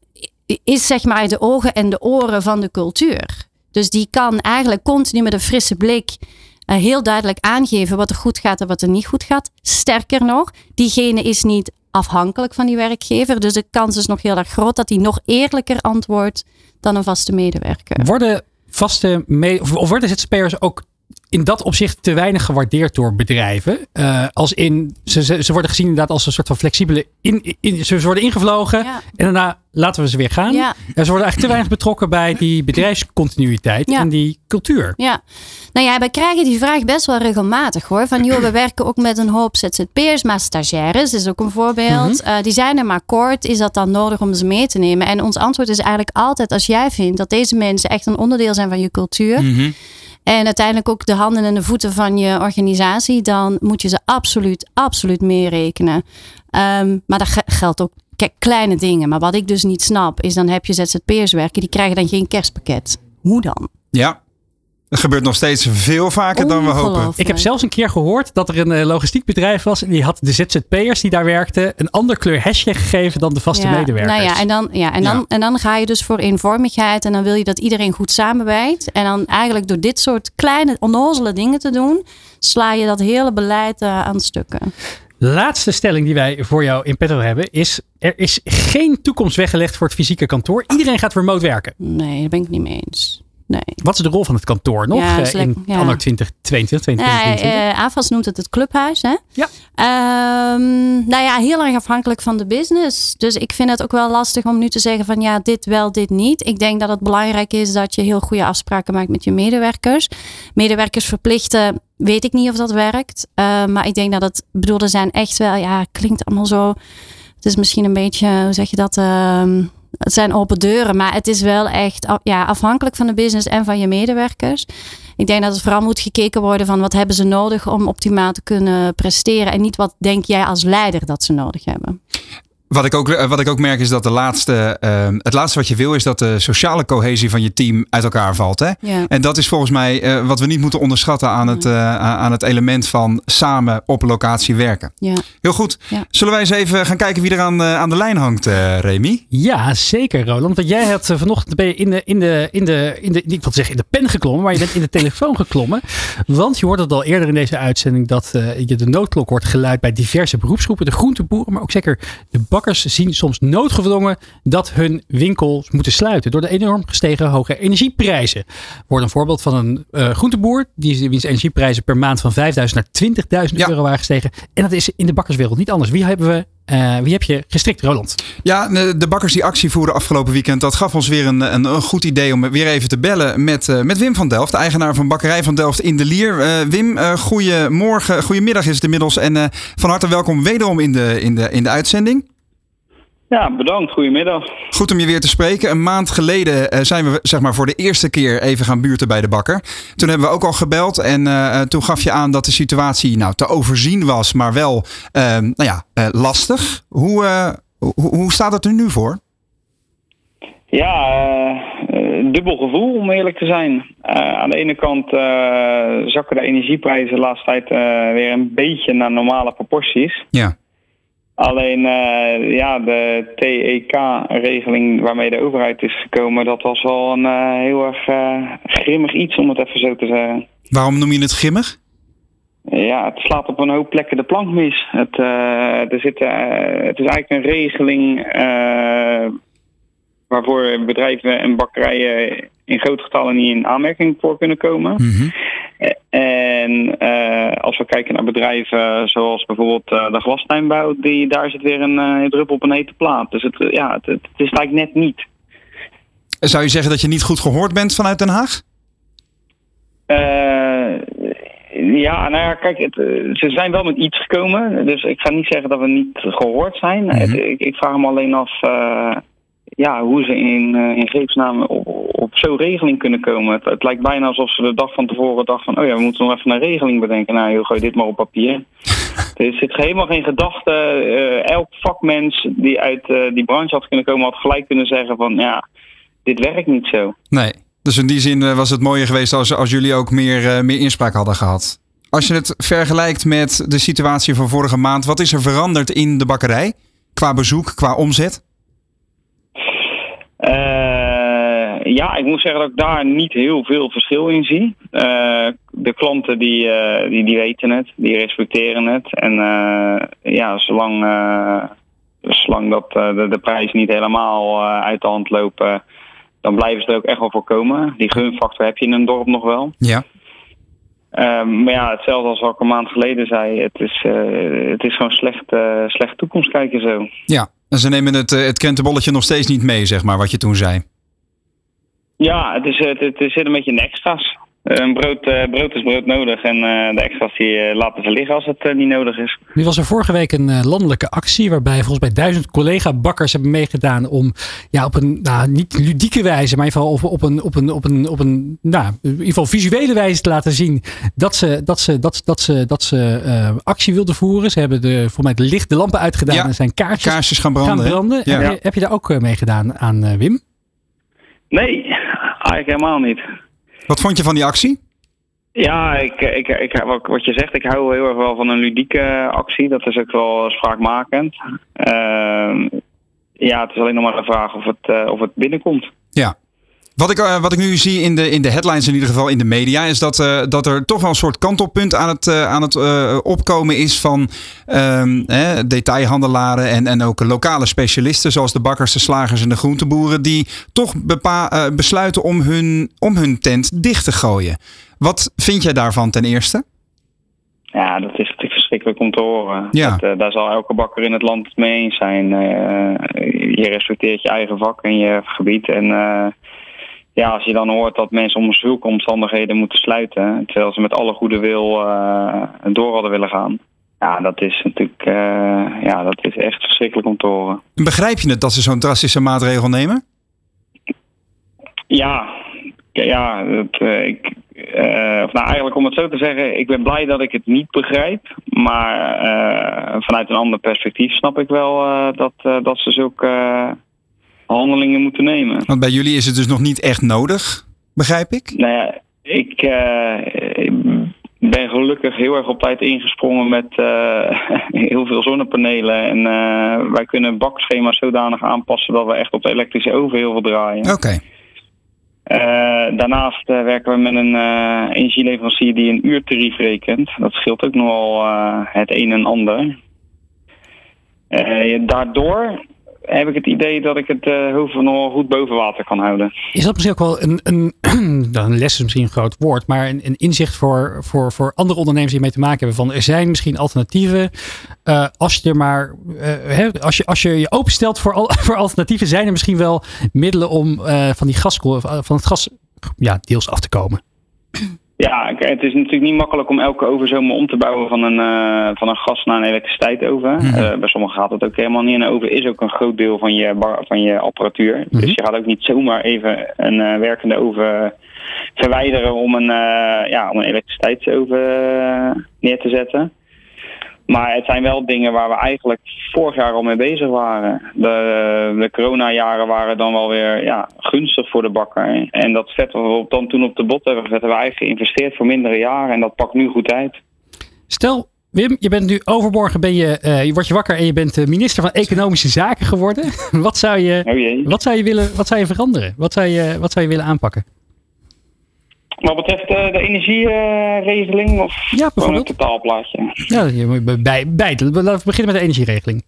is zeg maar de ogen en de oren van de cultuur. Dus die kan eigenlijk continu met een frisse blik eh, heel duidelijk aangeven wat er goed gaat en wat er niet goed gaat. Sterker nog, diegene is niet afhankelijk van die werkgever. Dus de kans is nog heel erg groot dat hij nog eerlijker antwoordt dan een vaste medewerker. Worden vaste me- of- worden ZZP'ers ook in dat opzicht te weinig gewaardeerd door bedrijven? Eh, als in, ze, ze, ze worden gezien inderdaad als een soort van flexibele. In, in, ze worden ingevlogen Ja. en daarna laten we ze weer gaan. Ja. En ze worden eigenlijk te weinig betrokken bij die bedrijfscontinuïteit Ja. en die cultuur. Ja, nou ja, wij krijgen die vraag best wel regelmatig hoor. Van joh, we werken ook met een hoop ZZP'ers, maar stagiaires is ook een voorbeeld. Eh, die zijn er maar kort. Is dat dan nodig om ze mee te nemen? En ons antwoord is eigenlijk altijd: als jij vindt dat deze mensen echt een onderdeel zijn van je cultuur. Mhm. En uiteindelijk ook de handen en de voeten van je organisatie, dan moet je ze absoluut, absoluut meerekenen. Ehm, maar dat ge- geldt ook. Kijk, kleine dingen. Maar wat ik dus niet snap, is dan heb je ZZP'ers werken, die krijgen dan geen kerstpakket. Hoe dan? ja. Het gebeurt nog steeds veel vaker dan we hopen. Ik heb zelfs een keer gehoord dat er een eh, logistiek bedrijf was. En die had de ZZP'ers die daar werkten een ander kleur hesje gegeven dan de vaste ja, medewerkers. Nou ja, en dan, ja, en, dan, Ja. en dan ga je dus voor eenvormigheid. En dan wil je dat iedereen goed samenwerkt. En dan eigenlijk door dit soort kleine onnozele dingen te doen, sla je dat hele beleid eh, aan stukken. Laatste stelling die wij voor jou in petto hebben is: er is geen toekomst weggelegd voor het fysieke kantoor. Iedereen gaat remote werken. Nee, daar ben ik het niet mee eens. Nee. Wat is de rol van het kantoor nog Ja, eh, in ja. anno 2022, 2023? Ja, eh, AFAS noemt het het clubhuis, hè? Ja. Ehm, nou ja, heel erg afhankelijk van de business. Dus ik vind het ook wel lastig om nu te zeggen van ja, dit wel, dit niet. Ik denk dat het belangrijk is dat je heel goede afspraken maakt met je medewerkers. Medewerkers verplichten, weet ik niet of dat werkt. Eh, maar ik denk dat het, bedoel, er zijn echt wel, ja, klinkt allemaal zo. Het is misschien een beetje, hoe zeg je dat? ehm, het zijn open deuren, maar het is wel echt ja, afhankelijk van de business en van je medewerkers. Ik denk dat het vooral moet gekeken worden van wat hebben ze nodig om optimaal te kunnen presteren. En niet wat denk jij als leider dat ze nodig hebben. Wat ik, ook, wat ik ook merk is dat de laatste, eh, het laatste wat je wil is dat de sociale cohesie van je team uit elkaar valt. Hè? Ja. En dat is volgens mij eh, wat we niet moeten onderschatten aan het, eh, aan het element van samen op locatie werken. Ja. Heel goed. Ja. Zullen wij eens even gaan kijken wie er aan, eh, aan de lijn hangt, eh Remy? Ja, zeker Roland. Want jij hebt eh, vanochtend ben je in de, in de, in de, in de, ik wil zeggen in de pen geklommen, maar je bent in de telefoon geklommen. Want je hoorde het al eerder in deze uitzending dat eh, je de noodklok hoort geluid bij diverse beroepsgroepen. De groenteboeren, maar ook zeker de bakkers zien soms noodgedwongen dat hun winkels moeten sluiten door de enorm gestegen hoge energieprijzen. Wordt een voorbeeld van een eh groenteboer die wiens energieprijzen per maand van 5.000 naar 20.000 Ja. euro waren gestegen. En dat is in de bakkerswereld niet anders. Wie hebben we? eh, wie heb je gestrikt, Roland? Ja, de bakkers die actie voeren afgelopen weekend, dat gaf ons weer een, een, een goed idee om weer even te bellen met, eh, met Wim van Delft, de eigenaar van Bakkerij van Delft in de Lier. Eh, Wim, goedemorgen, goedemiddag is het inmiddels en van harte welkom wederom in de, in de, in de uitzending. Ja, bedankt. Goedemiddag. Goed om je weer te spreken. Een maand geleden eh, zijn we zeg maar, voor de eerste keer even gaan buurten bij de bakker. Toen hebben we ook al gebeld en eh, toen gaf je aan dat de situatie nou, te overzien was, maar wel eh, nou ja, eh, lastig. Hoe, eh, hoe, hoe staat het er nu voor? Ja, eh, eh, dubbel gevoel om eerlijk te zijn. Eh, aan de ene kant eh, zakken de energieprijzen de laatste tijd eh, weer een beetje naar normale proporties. Ja. Alleen eh, ja, de TEK-regeling waarmee de overheid is gekomen, dat was wel een eh, heel erg eh, grimmig iets om het even zo te zeggen. Waarom noem je het grimmig? Ja, het slaat op een hoop plekken de plank mis. Het, er zit, het is eigenlijk een regeling waarvoor bedrijven en bakkerijen in groot getallen niet in aanmerking voor kunnen komen. Mhm. Eh, En eh, als we kijken naar bedrijven zoals bijvoorbeeld eh, de glastuinbouw, die, daar zit weer een druppel op een hete plaat. Dus het, ja, het, het is eigenlijk net niet. Zou je zeggen dat je niet goed gehoord bent vanuit Den Haag? Ja, nou ja, kijk, het, ze zijn wel met iets gekomen. Dus ik ga niet zeggen dat we niet gehoord zijn. Mhm. Ik, ik vraag me alleen af ja, hoe ze in, eh, in greepsnaam op, op zo'n regeling kunnen komen. Het, het lijkt bijna alsof ze de dag van tevoren dachten van... oh ja, we moeten nog even een regeling bedenken. Nou, joh, gooi dit maar op papier. er zit helemaal geen gedachte. Eh, elk vakmens die uit eh, die branche had kunnen komen... had gelijk kunnen zeggen van... ja, dit werkt niet zo. Nee. Dus in die zin was het mooier geweest als, als jullie ook meer, meer inspraak hadden gehad. Als je het vergelijkt met de situatie van vorige maand, wat is er veranderd in de bakkerij? Qua bezoek, qua omzet? Eh, ja, ik moet zeggen dat ik daar niet heel veel verschil in zie. Eh, de klanten die, eh, die, die weten het, die respecteren het. En ja, zolang, zolang dat, de, de prijzen niet helemaal uit de hand lopen, dan blijven ze er ook echt wel voor komen. Die gunfactor heb je in een dorp nog wel. Ja. Eh, maar ja, hetzelfde als wat ik een maand geleden zei. Het is, het is gewoon slecht, eh, slecht toekomst kijken zo. Ja. Ze nemen het, eh, het nog steeds niet mee, zeg maar, wat je toen zei. Ja, het, is, het, het zit een beetje in extra's. Eh, Een brood, eh, brood is brood nodig en eh, de extra's die eh, laten ze liggen als het niet nodig is. Nu was er vorige week een eh, landelijke actie waarbij volgens mij duizend collega-bakkers hebben meegedaan om ja, op een nou, niet ludieke wijze, maar in ieder geval op, op een, op een, op een, op een nou, in ieder geval visuele wijze te laten zien dat ze, dat ze, dat, dat ze, dat ze eh, actie wilden voeren. Ze hebben de, volgens mij de licht, de lampen uitgedaan Ja, en zijn kaartjes Kaarsjes gaan branden. gaan branden. Ja. Heb, je, heb je daar ook eh, mee gedaan aan eh, Wim? Nee, eigenlijk helemaal niet. Wat vond je van die actie? Ja, ik, ik, ik, wat, je zegt, ik hou heel erg wel van een ludieke actie. Dat is ook wel spraakmakend. Ehm, ja, het is alleen nog maar de vraag of het, eh, of het binnenkomt. Ja. Wat ik, uh, wat ik nu zie in de, in de headlines, in ieder geval in de media, is dat, uh, dat er toch wel een soort kantelpunt aan het, uh, aan het opkomen is van um, detailhandelaren en, en ook lokale specialisten, zoals de bakkers, de slagers en de groenteboeren, die toch bepa besluiten om hun, om hun tent dicht te gooien. Wat vind jij daarvan ten eerste? Ja, dat is natuurlijk verschrikkelijk om te horen. Ja. Dat, daar zal elke bakker in het land het mee eens zijn. je respecteert je eigen vak en je gebied en ja, als je dan hoort dat mensen om zulke omstandigheden moeten sluiten, terwijl ze met alle goede wil uh, door hadden willen gaan. Ja, dat is natuurlijk uh, ja, dat is echt verschrikkelijk om te horen. Begrijp je het dat ze zo'n drastische maatregel nemen? Ja, ja dat, uh, ik, of nou eigenlijk om het zo te zeggen, ik ben blij dat ik het niet begrijp. Maar vanuit een ander perspectief snap ik wel dat, dat ze zulke handelingen moeten nemen. Want bij jullie is het dus nog niet echt nodig, begrijp ik? Nou ja, ik, uh, ben gelukkig heel erg op tijd ingesprongen met uh, heel veel zonnepanelen. En uh, wij kunnen bakschema's zodanig aanpassen dat we echt op de elektrische oven heel veel draaien. Oké. Okay. daarnaast werken we met een energieleverancier die een uurtarief rekent. Dat scheelt ook nogal het een en ander. daardoor heb ik het idee dat ik het uh, hoofd nog goed boven water kan houden. Is dat misschien ook wel een, een, les is misschien een groot woord, maar een, een, inzicht voor, voor, voor andere ondernemers die mee te maken hebben van er zijn misschien alternatieven. Uh, als je er maar, uh, hè, als, je, als je je openstelt voor, al, voor alternatieven, zijn er misschien wel middelen om van die gaskool, van het gas ja, deels af te komen. Ja, het is natuurlijk niet makkelijk om elke oven zomaar om te bouwen van een, uh, van een gas naar een elektriciteitsoven. Mm -hmm. uh, bij sommigen gaat het ook helemaal niet. En een oven is ook een groot deel van je, bar, van je apparatuur. Mm -hmm. Dus je gaat ook niet zomaar even een uh, werkende oven verwijderen om een, ja, om een elektriciteitsoven neer te zetten. Maar het zijn wel dingen waar we eigenlijk vorig jaar al mee bezig waren. De, de coronajaren waren dan wel weer ja, gunstig voor de bakker. En dat zetten we dan toen op de bot hebben gezet, hebben we eigenlijk geïnvesteerd voor mindere jaren. En dat pakt nu goed uit. Stel, Wim, je bent nu overmorgen, ben je, uh, je wordt je wakker en je bent minister van Economische Zaken geworden. wat, zou je, oh wat, zou je willen, wat zou je veranderen? Wat zou je, wat zou je willen aanpakken? Wat betreft uh, de energieregeling of ja, gewoon het totaalplaatje? Ja, je moet bij, bij, laten we beginnen met de energieregeling.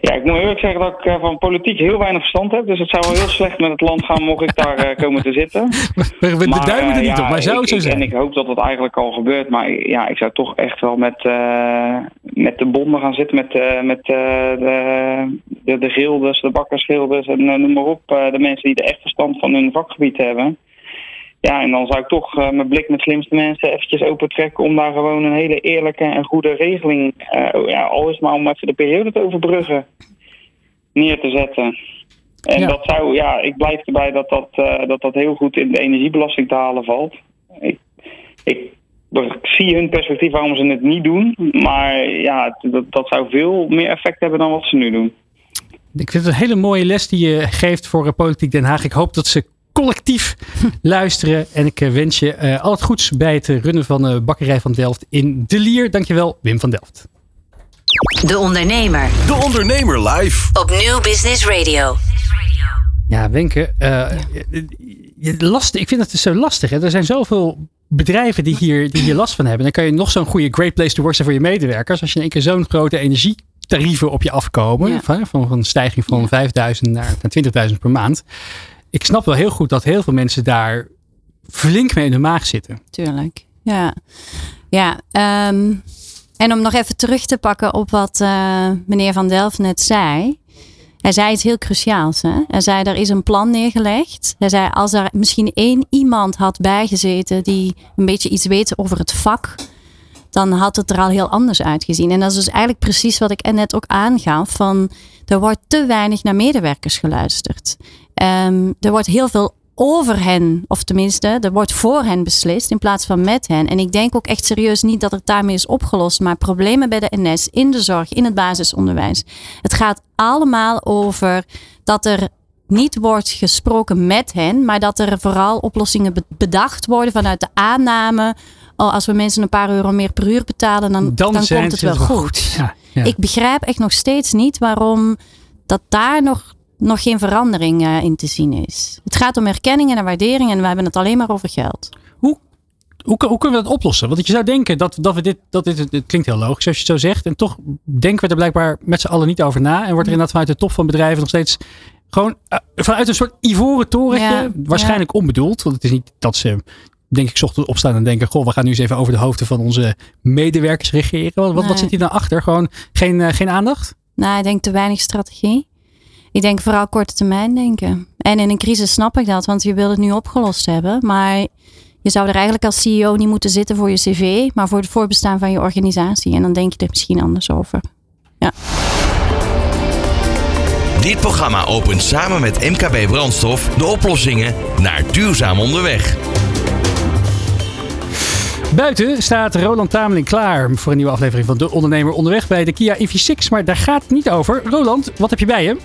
Ja, ik moet eerlijk zeggen dat ik uh, van politiek heel weinig verstand heb. Dus het zou wel heel slecht met het land gaan mocht ik daar uh, komen te zitten. We, we maar, beduimen er niet ja, op, maar zou het zo zijn? En ik hoop dat dat eigenlijk al gebeurt. Maar ja, ik zou toch echt wel met, uh, met de bonden gaan zitten. Met, met de, de, de gildes, de bakkersgildes en noem maar op. de mensen die er echt verstand van hun vakgebied hebben. Ja, en dan zou ik toch uh, mijn blik met slimste mensen eventjes opentrekken om daar gewoon een hele eerlijke en goede regeling, uh, ja, al is maar om even de periode te overbruggen, neer te zetten. En dat zou, ja, ik blijf erbij dat dat, uh, dat dat heel goed in de energiebelasting te halen valt. Ik, ik, ik zie hun perspectief waarom ze het niet doen, maar ja, dat, dat zou veel meer effect hebben dan wat ze nu doen. Ik vind het een hele mooie les die je geeft voor Politiek Den Haag. Ik hoop dat ze collectief luisteren. En ik eh, wens je uh, al het goeds bij het runnen van de Bakkerij van Delft in De Lier. Dankjewel, Wim van Delft. De Ondernemer. De Ondernemer live. Op Nieuw Business Radio. Ja, Wenke. Uh, lastig, ik vind het dus zo lastig. Hè? Er zijn zoveel bedrijven die hier, die hier last van hebben. Dan kan je nog zo'n goede great place to work zijn voor je medewerkers. Als je in één keer zo'n grote energietarieven op je afkomen. Ja. Van, van een stijging van ja. 5.000 naar, naar 20.000 per maand ik snap wel heel goed dat heel veel mensen daar flink mee in de maag zitten. Tuurlijk, ja. Ja, um, en om nog even terug te pakken op wat uh, meneer Van Delft net zei. Hij zei iets heel cruciaals. Hè? Hij zei, er is een plan neergelegd. Hij zei, als er misschien één iemand had bijgezeten die een beetje iets weet over het vak, dan had het er al heel anders uitgezien. En dat is dus eigenlijk precies wat ik net ook aangaf. Van, er wordt te weinig naar medewerkers geluisterd. Um, er wordt heel veel over hen, of tenminste, er wordt voor hen beslist in plaats van met hen. En ik denk ook echt serieus niet dat het daarmee is opgelost, maar problemen bij de NS, in de zorg, in het basisonderwijs. Het gaat allemaal over dat er niet wordt gesproken met hen, maar dat er vooral oplossingen bedacht worden vanuit de aanname. Oh, als we mensen een paar euro meer per uur betalen, dan, dan, dan komt het wel goed. Ja, ja. Ik begrijp echt nog steeds niet waarom dat daar nog nog geen verandering eh, in te zien is. Het gaat om erkenning en waardering en we hebben het alleen maar over geld. Hoe, hoe, hoe kunnen we dat oplossen? Want je zou denken dat, dat we dit, dat dit, dit klinkt heel logisch als je het zo zegt. En toch denken we er blijkbaar met z'n allen niet over na. En wordt er inderdaad vanuit de top van bedrijven nog steeds gewoon eh, vanuit een soort ivoren torentje, Ja, waarschijnlijk onbedoeld. Want het is niet dat ze, denk ik, ochtends opstaan en denken, goh, we gaan nu eens even over de hoofden van onze medewerkers regeren. Wat, Nee. wat zit hier nou achter? Gewoon geen, eh, geen aandacht? Nou, ik denk te weinig strategie. Ik denk vooral korte termijn denken. En in een crisis snap ik dat, want je wil het nu opgelost hebben. Maar je zou er eigenlijk als CEO niet moeten zitten voor je cv, maar voor het voorbestaan van je organisatie. En dan denk je er misschien anders over. Dit programma opent samen met MKB Brandstof de oplossingen naar duurzaam onderweg. Buiten staat Roland Tameling klaar voor een nieuwe aflevering van De Ondernemer onderweg bij de Kia EV6. Maar daar gaat het niet over. Roland, wat heb je bij je?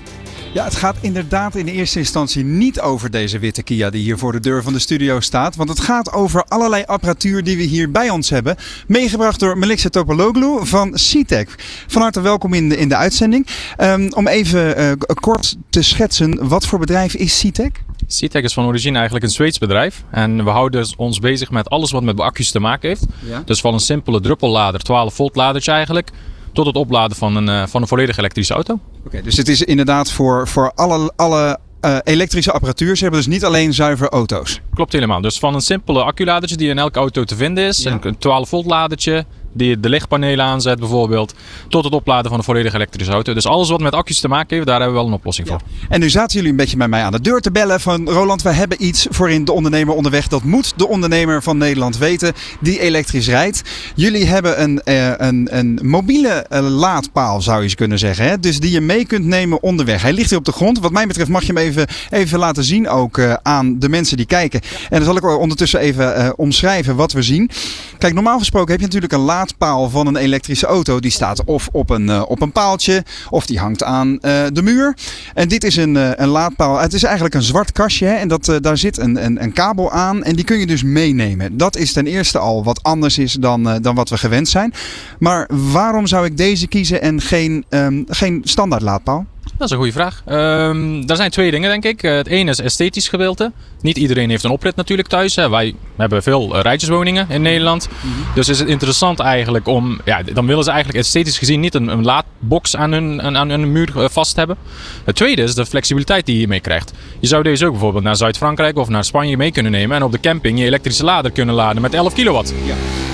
Ja, het gaat inderdaad in de eerste instantie niet over deze witte Kia die hier voor de deur van de studio staat. Want het gaat over allerlei apparatuur die we hier bij ons hebben. Meegebracht door Melissa Topologlu van CTEC. Van harte welkom in de, in de uitzending. Ehm, om even eh, kort te schetsen, wat voor bedrijf is CTEC? CTEC is van origine eigenlijk een Zweeds bedrijf. En we houden dus ons bezig met alles wat met accu's te maken heeft. Ja. Dus van een simpele druppellader, 12 volt ladertje eigenlijk, tot het opladen van een, eh, van een volledig elektrische auto. Oké, dus het is inderdaad voor, voor alle, alle eh, elektrische apparatuur. Ze hebben dus niet alleen zuiver auto's. Klopt helemaal. Dus van een simpele acculadertje die in elke auto te vinden is, Ja. een 12 volt ladertje, die de lichtpanelen aanzet bijvoorbeeld, tot het opladen van een volledig elektrische auto. Dus alles wat met accu's te maken heeft, daar hebben we wel een oplossing voor. En nu zaten jullie een beetje bij mij aan de deur te bellen van Roland, we hebben iets voor in de ondernemer onderweg. Dat moet de ondernemer van Nederland weten die elektrisch rijdt. Jullie hebben een, eh, een, een mobiele eh, laadpaal zou je eens kunnen zeggen. Hè? Dus die je mee kunt nemen onderweg. Hij ligt hier op de grond. Wat mij betreft mag je hem even, even laten zien ook eh, aan de mensen die kijken. En dan zal ik ondertussen even omschrijven wat we zien. Kijk, normaal gesproken heb je natuurlijk een laadpaal van een elektrische auto. Die staat of op een, eh, op een paaltje of die hangt aan eh, de muur. En dit is een, eh, een laadpaal. Het is eigenlijk een zwart kastje hè? en dat, daar zit een, een, een kabel aan en die kun je dus meenemen. Dat is ten eerste al wat anders is dan, dan wat we gewend zijn. Maar waarom zou ik deze kiezen en geen, ehm, geen standaard laadpaal? Dat is een goede vraag. Ehm er zijn twee dingen, denk ik. Eh, Het ene is esthetisch gedeelte. Niet iedereen heeft een oprit natuurlijk thuis. Hè. Wij hebben veel eh, rijtjeswoningen in Nederland. Dus is het interessant eigenlijk om... Ja, dan willen ze eigenlijk esthetisch gezien niet een, een laadbox aan hun, aan, aan hun muur eh, vast hebben. Het tweede is de flexibiliteit die je hiermee krijgt. Je zou deze ook bijvoorbeeld naar Zuid-Frankrijk of naar Spanje mee kunnen nemen. En op de camping je elektrische lader kunnen laden met 11 kilowatt.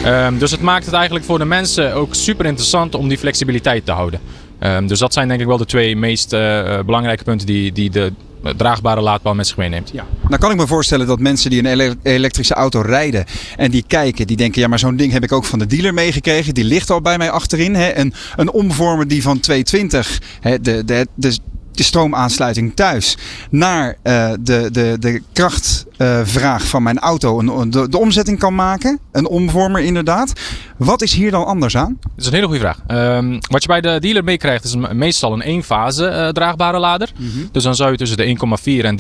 Ehm, dus het maakt het eigenlijk voor de mensen ook super interessant om die flexibiliteit te houden. Ehm, dus dat zijn denk ik wel de twee meest eh, eh, belangrijke punten die, die de eh, draagbare laadpaal met zich meeneemt. Nou kan ik me voorstellen dat mensen die een ele- elektrische auto rijden en die kijken, die denken, ja maar zo'n ding heb ik ook van de dealer meegekregen. Die ligt al bij mij achterin. Hè? Een, een omvormer die van 220, hè, de, de, de, de stroomaansluiting thuis, naar eh, de, de, de krachtvraag van mijn auto een, de, de omzetting kan maken. Een omvormer inderdaad. Wat is hier dan anders aan? Dat is een hele goede vraag. Ehm, wat je bij de dealer meekrijgt is meestal een eenfase eh, draagbare lader. Dus dan zou je tussen de 1,4 en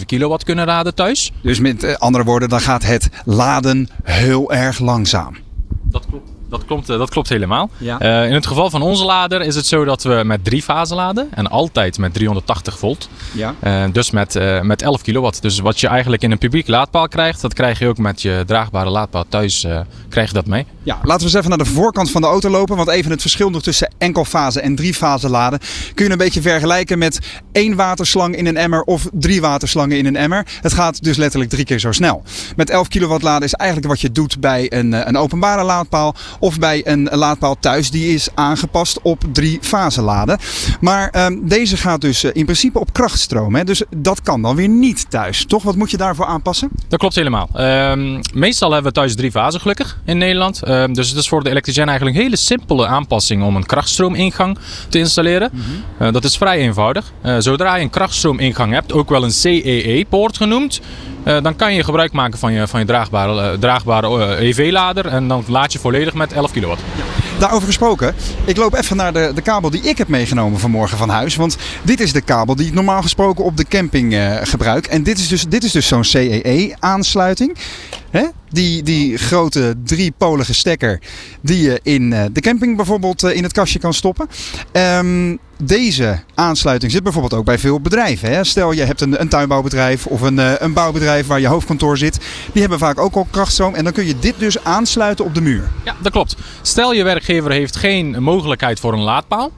3,7 kilowatt kunnen laden thuis. Dus met eh, andere woorden, dan gaat het laden heel erg langzaam. Dat klopt. Dat klopt, eh, dat klopt helemaal. Ja. Eh, in het geval van onze lader is het zo dat we met drie fasen laden. En altijd met 380 volt. Ja. Eh, dus met, eh, met 11 kilowatt. Dus wat je eigenlijk in een publiek laadpaal krijgt, dat krijg je ook met je draagbare laadpaal thuis. krijg je dat mee. Ja, laten we eens even naar de voorkant van de auto lopen. Want even het verschil nog tussen enkelfase en driefase laden. Kun je een beetje vergelijken met één waterslang in een emmer of drie waterslangen in een emmer. Het gaat dus letterlijk drie keer zo snel. Met 11 kilowatt laden is eigenlijk wat je doet bij een, een openbare laadpaal. Of bij een laadpaal thuis. Die is aangepast op drie fase laden. Maar ehm, deze gaat dus eh, in principe op krachtstroom. Hè? Dus dat kan dan weer niet thuis. Toch? Wat moet je daarvoor aanpassen? Dat klopt helemaal. Ehm, meestal hebben we thuis drie fasen gelukkig in Nederland. Ehm, dus het is voor de elektricien eigenlijk een hele simpele aanpassing om een krachtstroomingang te installeren. Eh, dat is vrij eenvoudig. Eh, zodra je een krachtstroomingang hebt, ook wel een CEE-poort genoemd, dan kan je gebruik maken van je, van je draagbare, eh, draagbare eh, EV-lader en dan laad je volledig met 11 kilowatt. Daarover gesproken, ik loop even naar de, de kabel die ik heb meegenomen vanmorgen van huis. Want dit is de kabel die ik normaal gesproken op de camping eh, gebruik. En dit is dus, dit is dus zo'n CEE-aansluiting. Die, die grote driepolige stekker die je in eh, de camping bijvoorbeeld eh, in het kastje kan stoppen. Ehm, deze aansluiting zit bijvoorbeeld ook bij veel bedrijven. Hè? Stel je hebt een, een tuinbouwbedrijf of een, eh, een bouwbedrijf waar je hoofdkantoor zit. Die hebben vaak ook al krachtstroom. En dan kun je dit dus aansluiten op de muur. Ja, dat klopt. Stel je werkgever heeft geen mogelijkheid voor een laadpaal.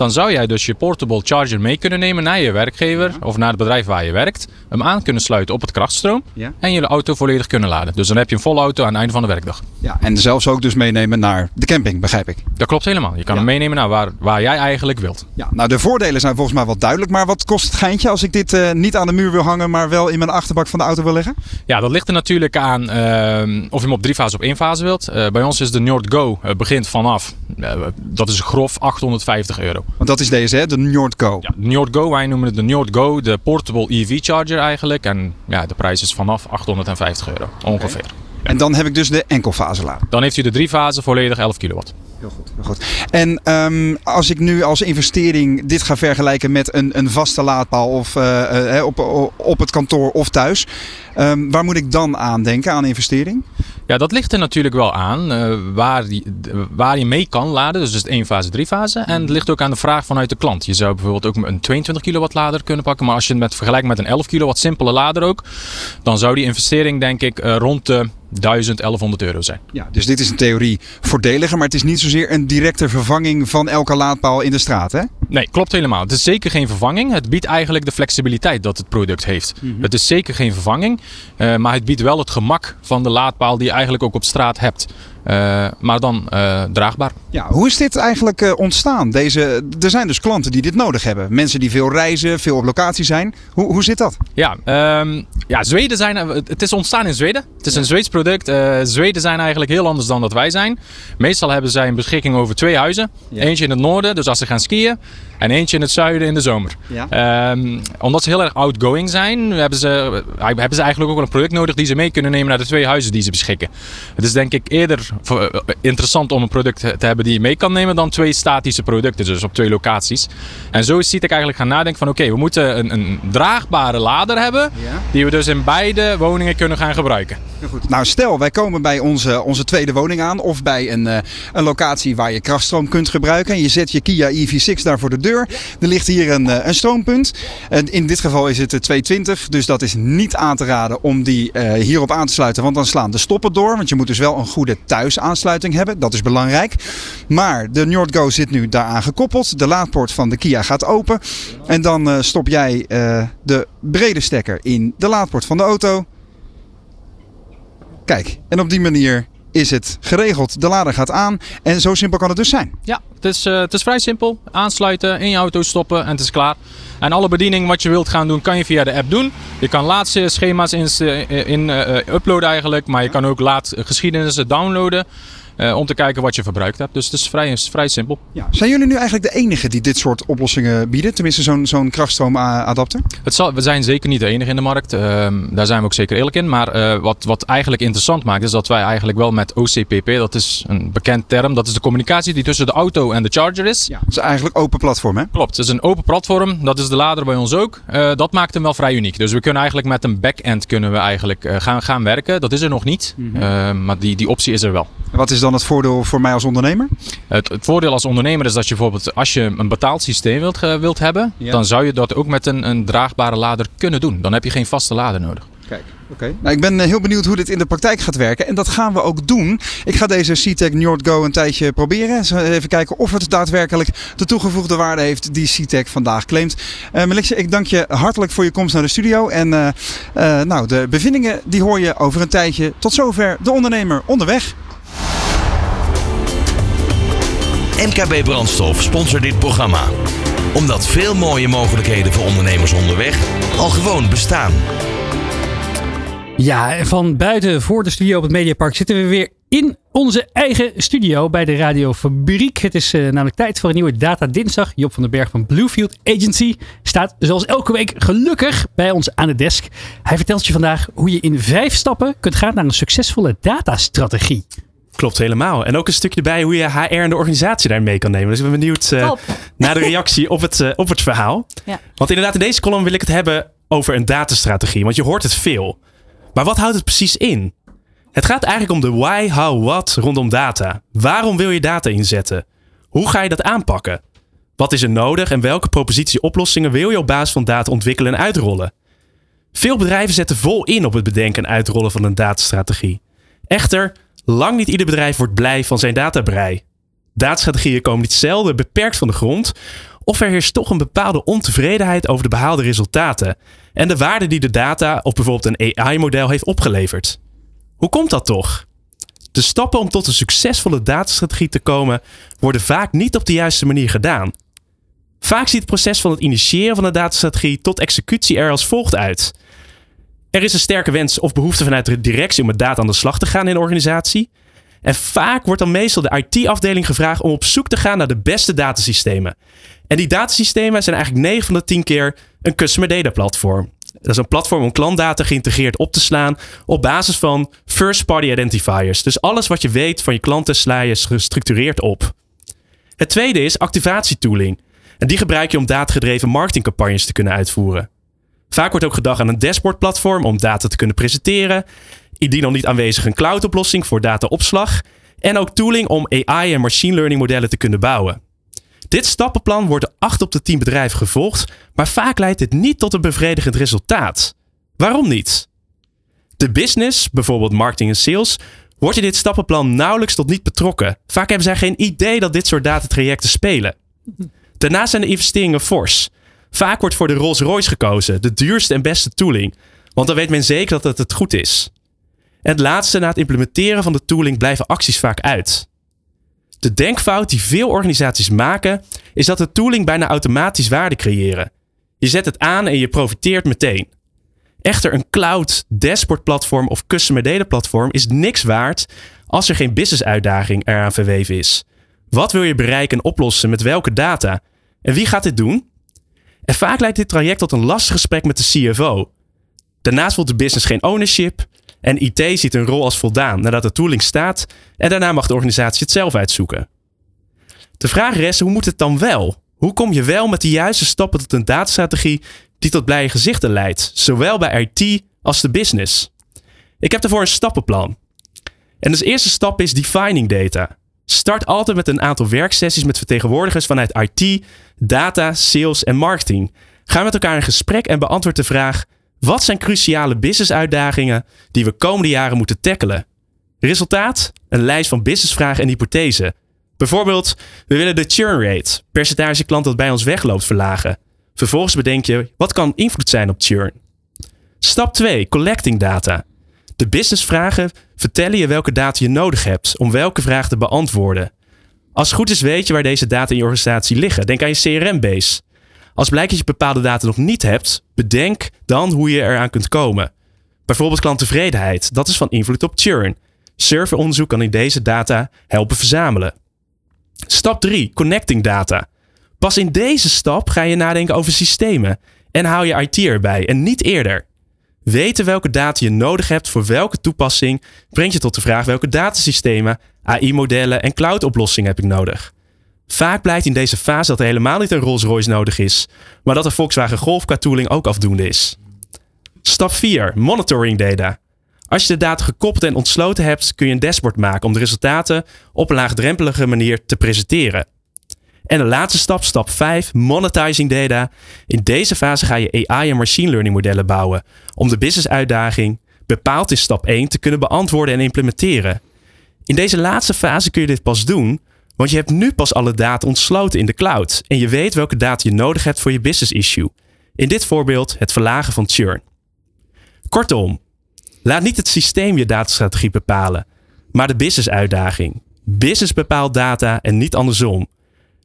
Dan zou jij dus je portable charger mee kunnen nemen naar je werkgever of naar het bedrijf waar je werkt. Hem aan kunnen sluiten op het krachtstroom. Ja. En je auto volledig kunnen laden. Dus dan heb je een volle auto aan het einde van de werkdag. Ja, en zelfs ook dus meenemen naar de camping, begrijp ik. Dat klopt helemaal. Je kan hem meenemen naar waar, waar jij eigenlijk wilt. Ja, nou de voordelen zijn volgens mij wel duidelijk. Maar wat kost het geintje als ik dit eh, niet aan de muur wil hangen, maar wel in mijn achterbak van de auto wil leggen? Ja, dat ligt er natuurlijk aan ehm, of je hem op drie fase op één fase wilt. Eh, bij ons is de Nord Go eh, begint vanaf, dat is grof 850 euro. Want dat is deze, hè? de Nord Go. Ja, de Nord Go, wij noemen het de Nord Go, de portable EV charger eigenlijk. En ja, de prijs is vanaf 850 euro ongeveer. En dan heb ik dus de enkelfase lader. Dan heeft u de drie fase volledig 11 kilowatt. Heel goed, heel goed. En ehm, als ik nu als investering dit ga vergelijken met een, een vaste laadpaal of eh, eh, op, op het kantoor of thuis, ehm, waar moet ik dan aan denken aan investering? Ja, dat ligt er natuurlijk wel aan eh, waar, die, waar je mee kan laden. Dus het één fase, drie fase. En het ligt ook aan de vraag vanuit de klant. Je zou bijvoorbeeld ook een 22 kilowatt lader kunnen pakken. Maar als je het met, vergelijkt met een 11 kilowatt simpele lader ook. Dan zou die investering denk ik eh, rond de 1000, 1100 euro zijn. Ja, dus dit is in theorie voordeliger, maar het is niet zozeer een directe vervanging van elke laadpaal in de straat, hè? Nee, klopt helemaal. Het is zeker geen vervanging. Het biedt eigenlijk de flexibiliteit dat het product heeft. Het is zeker geen vervanging, eh, maar het biedt wel het gemak van de laadpaal die je eigenlijk ook op straat hebt. Eh, maar dan eh, draagbaar. Ja, hoe is dit eigenlijk eh, ontstaan? Deze, er zijn dus klanten die dit nodig hebben. Mensen die veel reizen, veel op locatie zijn. Hoe, hoe zit dat? Ja, ehm, ja, Zweden zijn. Het is ontstaan in Zweden. Het is een Zweeds product. Eh, Zweden zijn eigenlijk heel anders dan dat wij zijn. Meestal hebben zij een beschikking over twee huizen. Ja. Eentje in het noorden, dus als ze gaan skiën. En eentje in het zuiden in de zomer. Ja. Ehm, omdat ze heel erg outgoing zijn, hebben ze, hebben ze eigenlijk ook wel een product nodig die ze mee kunnen nemen naar de twee huizen die ze beschikken. Het is denk ik eerder interessant om een product te hebben die je mee kan nemen dan twee statische producten, dus op twee locaties. En zo is Citek eigenlijk gaan nadenken van oké, we moeten een, een draagbare lader hebben Ja. die we dus in beide woningen kunnen gaan gebruiken. Nou, stel wij komen bij onze, onze tweede woning aan of bij een, eh, een locatie waar je krachtstroom kunt gebruiken. En je zet je Kia EV6 daar voor de deur. Er ligt hier een, eh, een stroompunt. En in dit geval is het de 220, dus dat is niet aan te raden om die eh, hierop aan te sluiten. Want dan slaan de stoppen door. Want je moet dus wel een goede thuisaansluiting hebben. Dat is belangrijk. Maar de NordGo zit nu daaraan gekoppeld. De laadpoort van de Kia gaat open. En dan eh, stop jij eh, de brede stekker in de laadpoort van de auto. Kijk, en op die manier is het geregeld. De lader gaat aan en zo simpel kan het dus zijn. Ja, het is, eh, het is vrij simpel. Aansluiten, in je auto stoppen en het is klaar. En alle bediening wat je wilt gaan doen, kan je via de app doen. Je kan laadschema's in, in eh, eh, uploaden eigenlijk, maar je kan ook laadgeschiedenissen downloaden. Eh, om te kijken wat je verbruikt hebt. Dus het is vrij, vrij simpel. Ja. Zijn jullie nu eigenlijk de enige die dit soort oplossingen bieden? Tenminste zo'n zo'n krachtstroomadapter? Het zal, we zijn zeker niet de enige in de markt. Ehm, daar zijn we ook zeker eerlijk in. Maar eh, wat, wat eigenlijk interessant maakt, is dat wij eigenlijk wel met OCPP, dat is een bekend term, dat is de communicatie die tussen de auto en de charger is. Ja. Het is eigenlijk open platform hè? Klopt, het is een open platform. Dat is de lader bij ons ook. Eh, dat maakt hem wel vrij uniek. Dus we kunnen eigenlijk met een back-end kunnen we eigenlijk gaan, gaan werken. Dat is er nog niet, Eh, maar die, die optie is er wel. Wat is dan het voordeel voor mij als ondernemer? Het, het voordeel als ondernemer is dat je bijvoorbeeld als je een betaald systeem wilt, eh, wilt hebben, Ja. dan zou je dat ook met een, een draagbare lader kunnen doen. Dan heb je geen vaste lader nodig. Kijk, oké. Nou, ik ben eh, heel benieuwd hoe dit in de praktijk gaat werken. En dat gaan we ook doen. Ik ga deze CTEC NordGo een tijdje proberen. Zo Even kijken of het daadwerkelijk de toegevoegde waarde heeft die CTEC vandaag claimt. Eh Melixje, ik dank je hartelijk voor je komst naar de studio. En eh, eh, nou, de bevindingen die hoor je over een tijdje. Tot zover de ondernemer onderweg. MKB Brandstof sponsort dit programma. Omdat veel mooie mogelijkheden voor ondernemers onderweg al gewoon bestaan. Ja, van buiten voor de studio op het Mediapark zitten we weer in onze eigen studio bij de Radiofabriek. Het is eh, namelijk tijd voor een nieuwe Data Dinsdag. Job van den Berg van Bluefield Agency staat zoals elke week gelukkig bij ons aan de desk. Hij vertelt je vandaag hoe je in vijf stappen kunt gaan naar een succesvolle datastrategie. Klopt helemaal. En ook een stukje erbij hoe je HR en de organisatie daarin mee kan nemen. Dus ik ben benieuwd eh, naar de reactie op het, eh, op het verhaal. Ja. Want inderdaad, in deze column wil ik het hebben over een datastrategie. Want je hoort het veel. Maar wat houdt het precies in? Het gaat eigenlijk om de why, how, what rondom data. Waarom wil je data inzetten? Hoe ga je dat aanpakken? Wat is er nodig en welke propositie oplossingen wil je op basis van data ontwikkelen en uitrollen? Veel bedrijven zetten vol in op het bedenken en uitrollen van een datastrategie. Echter, lang niet ieder bedrijf wordt blij van zijn databrei. Datastrategieën komen niet zelden beperkt van de grond, of er heerst toch een bepaalde ontevredenheid over de behaalde resultaten en de waarde die de data of bijvoorbeeld een AI-model heeft opgeleverd. Hoe komt dat toch? De stappen om tot een succesvolle datastrategie te komen worden vaak niet op de juiste manier gedaan. Vaak ziet het proces van het initiëren van een datastrategie tot executie er als volgt uit. Er is een sterke wens of behoefte vanuit de directie om met data aan de slag te gaan in een organisatie. En vaak wordt dan meestal de IT-afdeling gevraagd om op zoek te gaan naar de beste datasystemen. En die datasystemen zijn eigenlijk 9 van de 10 keer een customer data platform. Dat is een platform om klantdata geïntegreerd op te slaan op basis van first-party identifiers. Dus alles wat je weet van je klanten sla je gestructureerd op. Het tweede is activatietooling. En die gebruik je om datagedreven marketingcampagnes te kunnen uitvoeren. Vaak wordt ook gedacht aan een dashboardplatform om data te kunnen presenteren. Indien al niet aanwezig een cloudoplossing voor dataopslag. En ook tooling om AI en machine learning modellen te kunnen bouwen. Dit stappenplan wordt door 8 op de 10 bedrijven gevolgd, maar vaak leidt dit niet tot een bevredigend resultaat. Waarom niet? De business, bijvoorbeeld marketing en sales, wordt in dit stappenplan nauwelijks tot niet betrokken. Vaak hebben zij geen idee dat dit soort datatrajecten spelen. Daarnaast zijn de investeringen fors. Vaak wordt voor de Rolls-Royce gekozen, de duurste en beste tooling, want dan weet men zeker dat het het goed is. En het laatste, na het implementeren van de tooling blijven acties vaak uit. De denkfout die veel organisaties maken, is dat de tooling bijna automatisch waarde creëren. Je zet het aan en je profiteert meteen. Echter, een cloud, dashboard platform of customer data platform is niks waard als er geen business uitdaging eraan verweven is. Wat wil je bereiken en oplossen met welke data? En wie gaat dit doen? Vaak leidt dit traject tot een lastig gesprek met de CFO. Daarnaast voelt de business geen ownership en IT ziet een rol als voldaan nadat de tooling staat en daarna mag de organisatie het zelf uitzoeken. De vraag is, hoe moet het dan wel? Hoe kom je wel met de juiste stappen tot een datastrategie die tot blije gezichten leidt, zowel bij IT als de business? Ik heb daarvoor een stappenplan. En de eerste stap is defining data. Start altijd met een aantal werksessies met vertegenwoordigers vanuit IT, data, sales en marketing. Ga met elkaar in gesprek en beantwoord de vraag: wat zijn cruciale business-uitdagingen die we komende jaren moeten tackelen? Resultaat? Een lijst van businessvragen en hypothesen. Bijvoorbeeld, we willen de churn rate, percentage klant dat bij ons wegloopt, verlagen. Vervolgens bedenk je, wat kan invloed zijn op churn? Stap 2, collecting data. De businessvragen vertellen je welke data je nodig hebt om welke vraag te beantwoorden. Als het goed is weet je waar deze data in je organisatie liggen. Denk aan je CRM-base. Als blijkt dat je bepaalde data nog niet hebt, bedenk dan hoe je eraan kunt komen. Bijvoorbeeld klanttevredenheid, dat is van invloed op churn. Serveronderzoek kan in deze data helpen verzamelen. Stap 3, connecting data. Pas in deze stap ga je nadenken over systemen en hou je IT erbij en niet eerder. Weten welke data je nodig hebt voor welke toepassing brengt je tot de vraag welke datasystemen, AI-modellen en cloud-oplossingen heb ik nodig. Vaak blijkt in deze fase dat er helemaal niet een Rolls-Royce nodig is, maar dat de Volkswagen Golf qua tooling ook afdoende is. Stap 4. Monitoring data. Als je de data gekoppeld en ontsloten hebt, kun je een dashboard maken om de resultaten op een laagdrempelige manier te presenteren. En de laatste stap, stap 5, monetizing data. In deze fase ga je AI en machine learning modellen bouwen om de business uitdaging, bepaald in stap 1, te kunnen beantwoorden en implementeren. In deze laatste fase kun je dit pas doen want je hebt nu pas alle data ontsloten in de cloud en je weet welke data je nodig hebt voor je business issue. In dit voorbeeld het verlagen van churn. Kortom, laat niet het systeem je datastrategie bepalen, maar de business uitdaging. Business bepaalt data en niet andersom.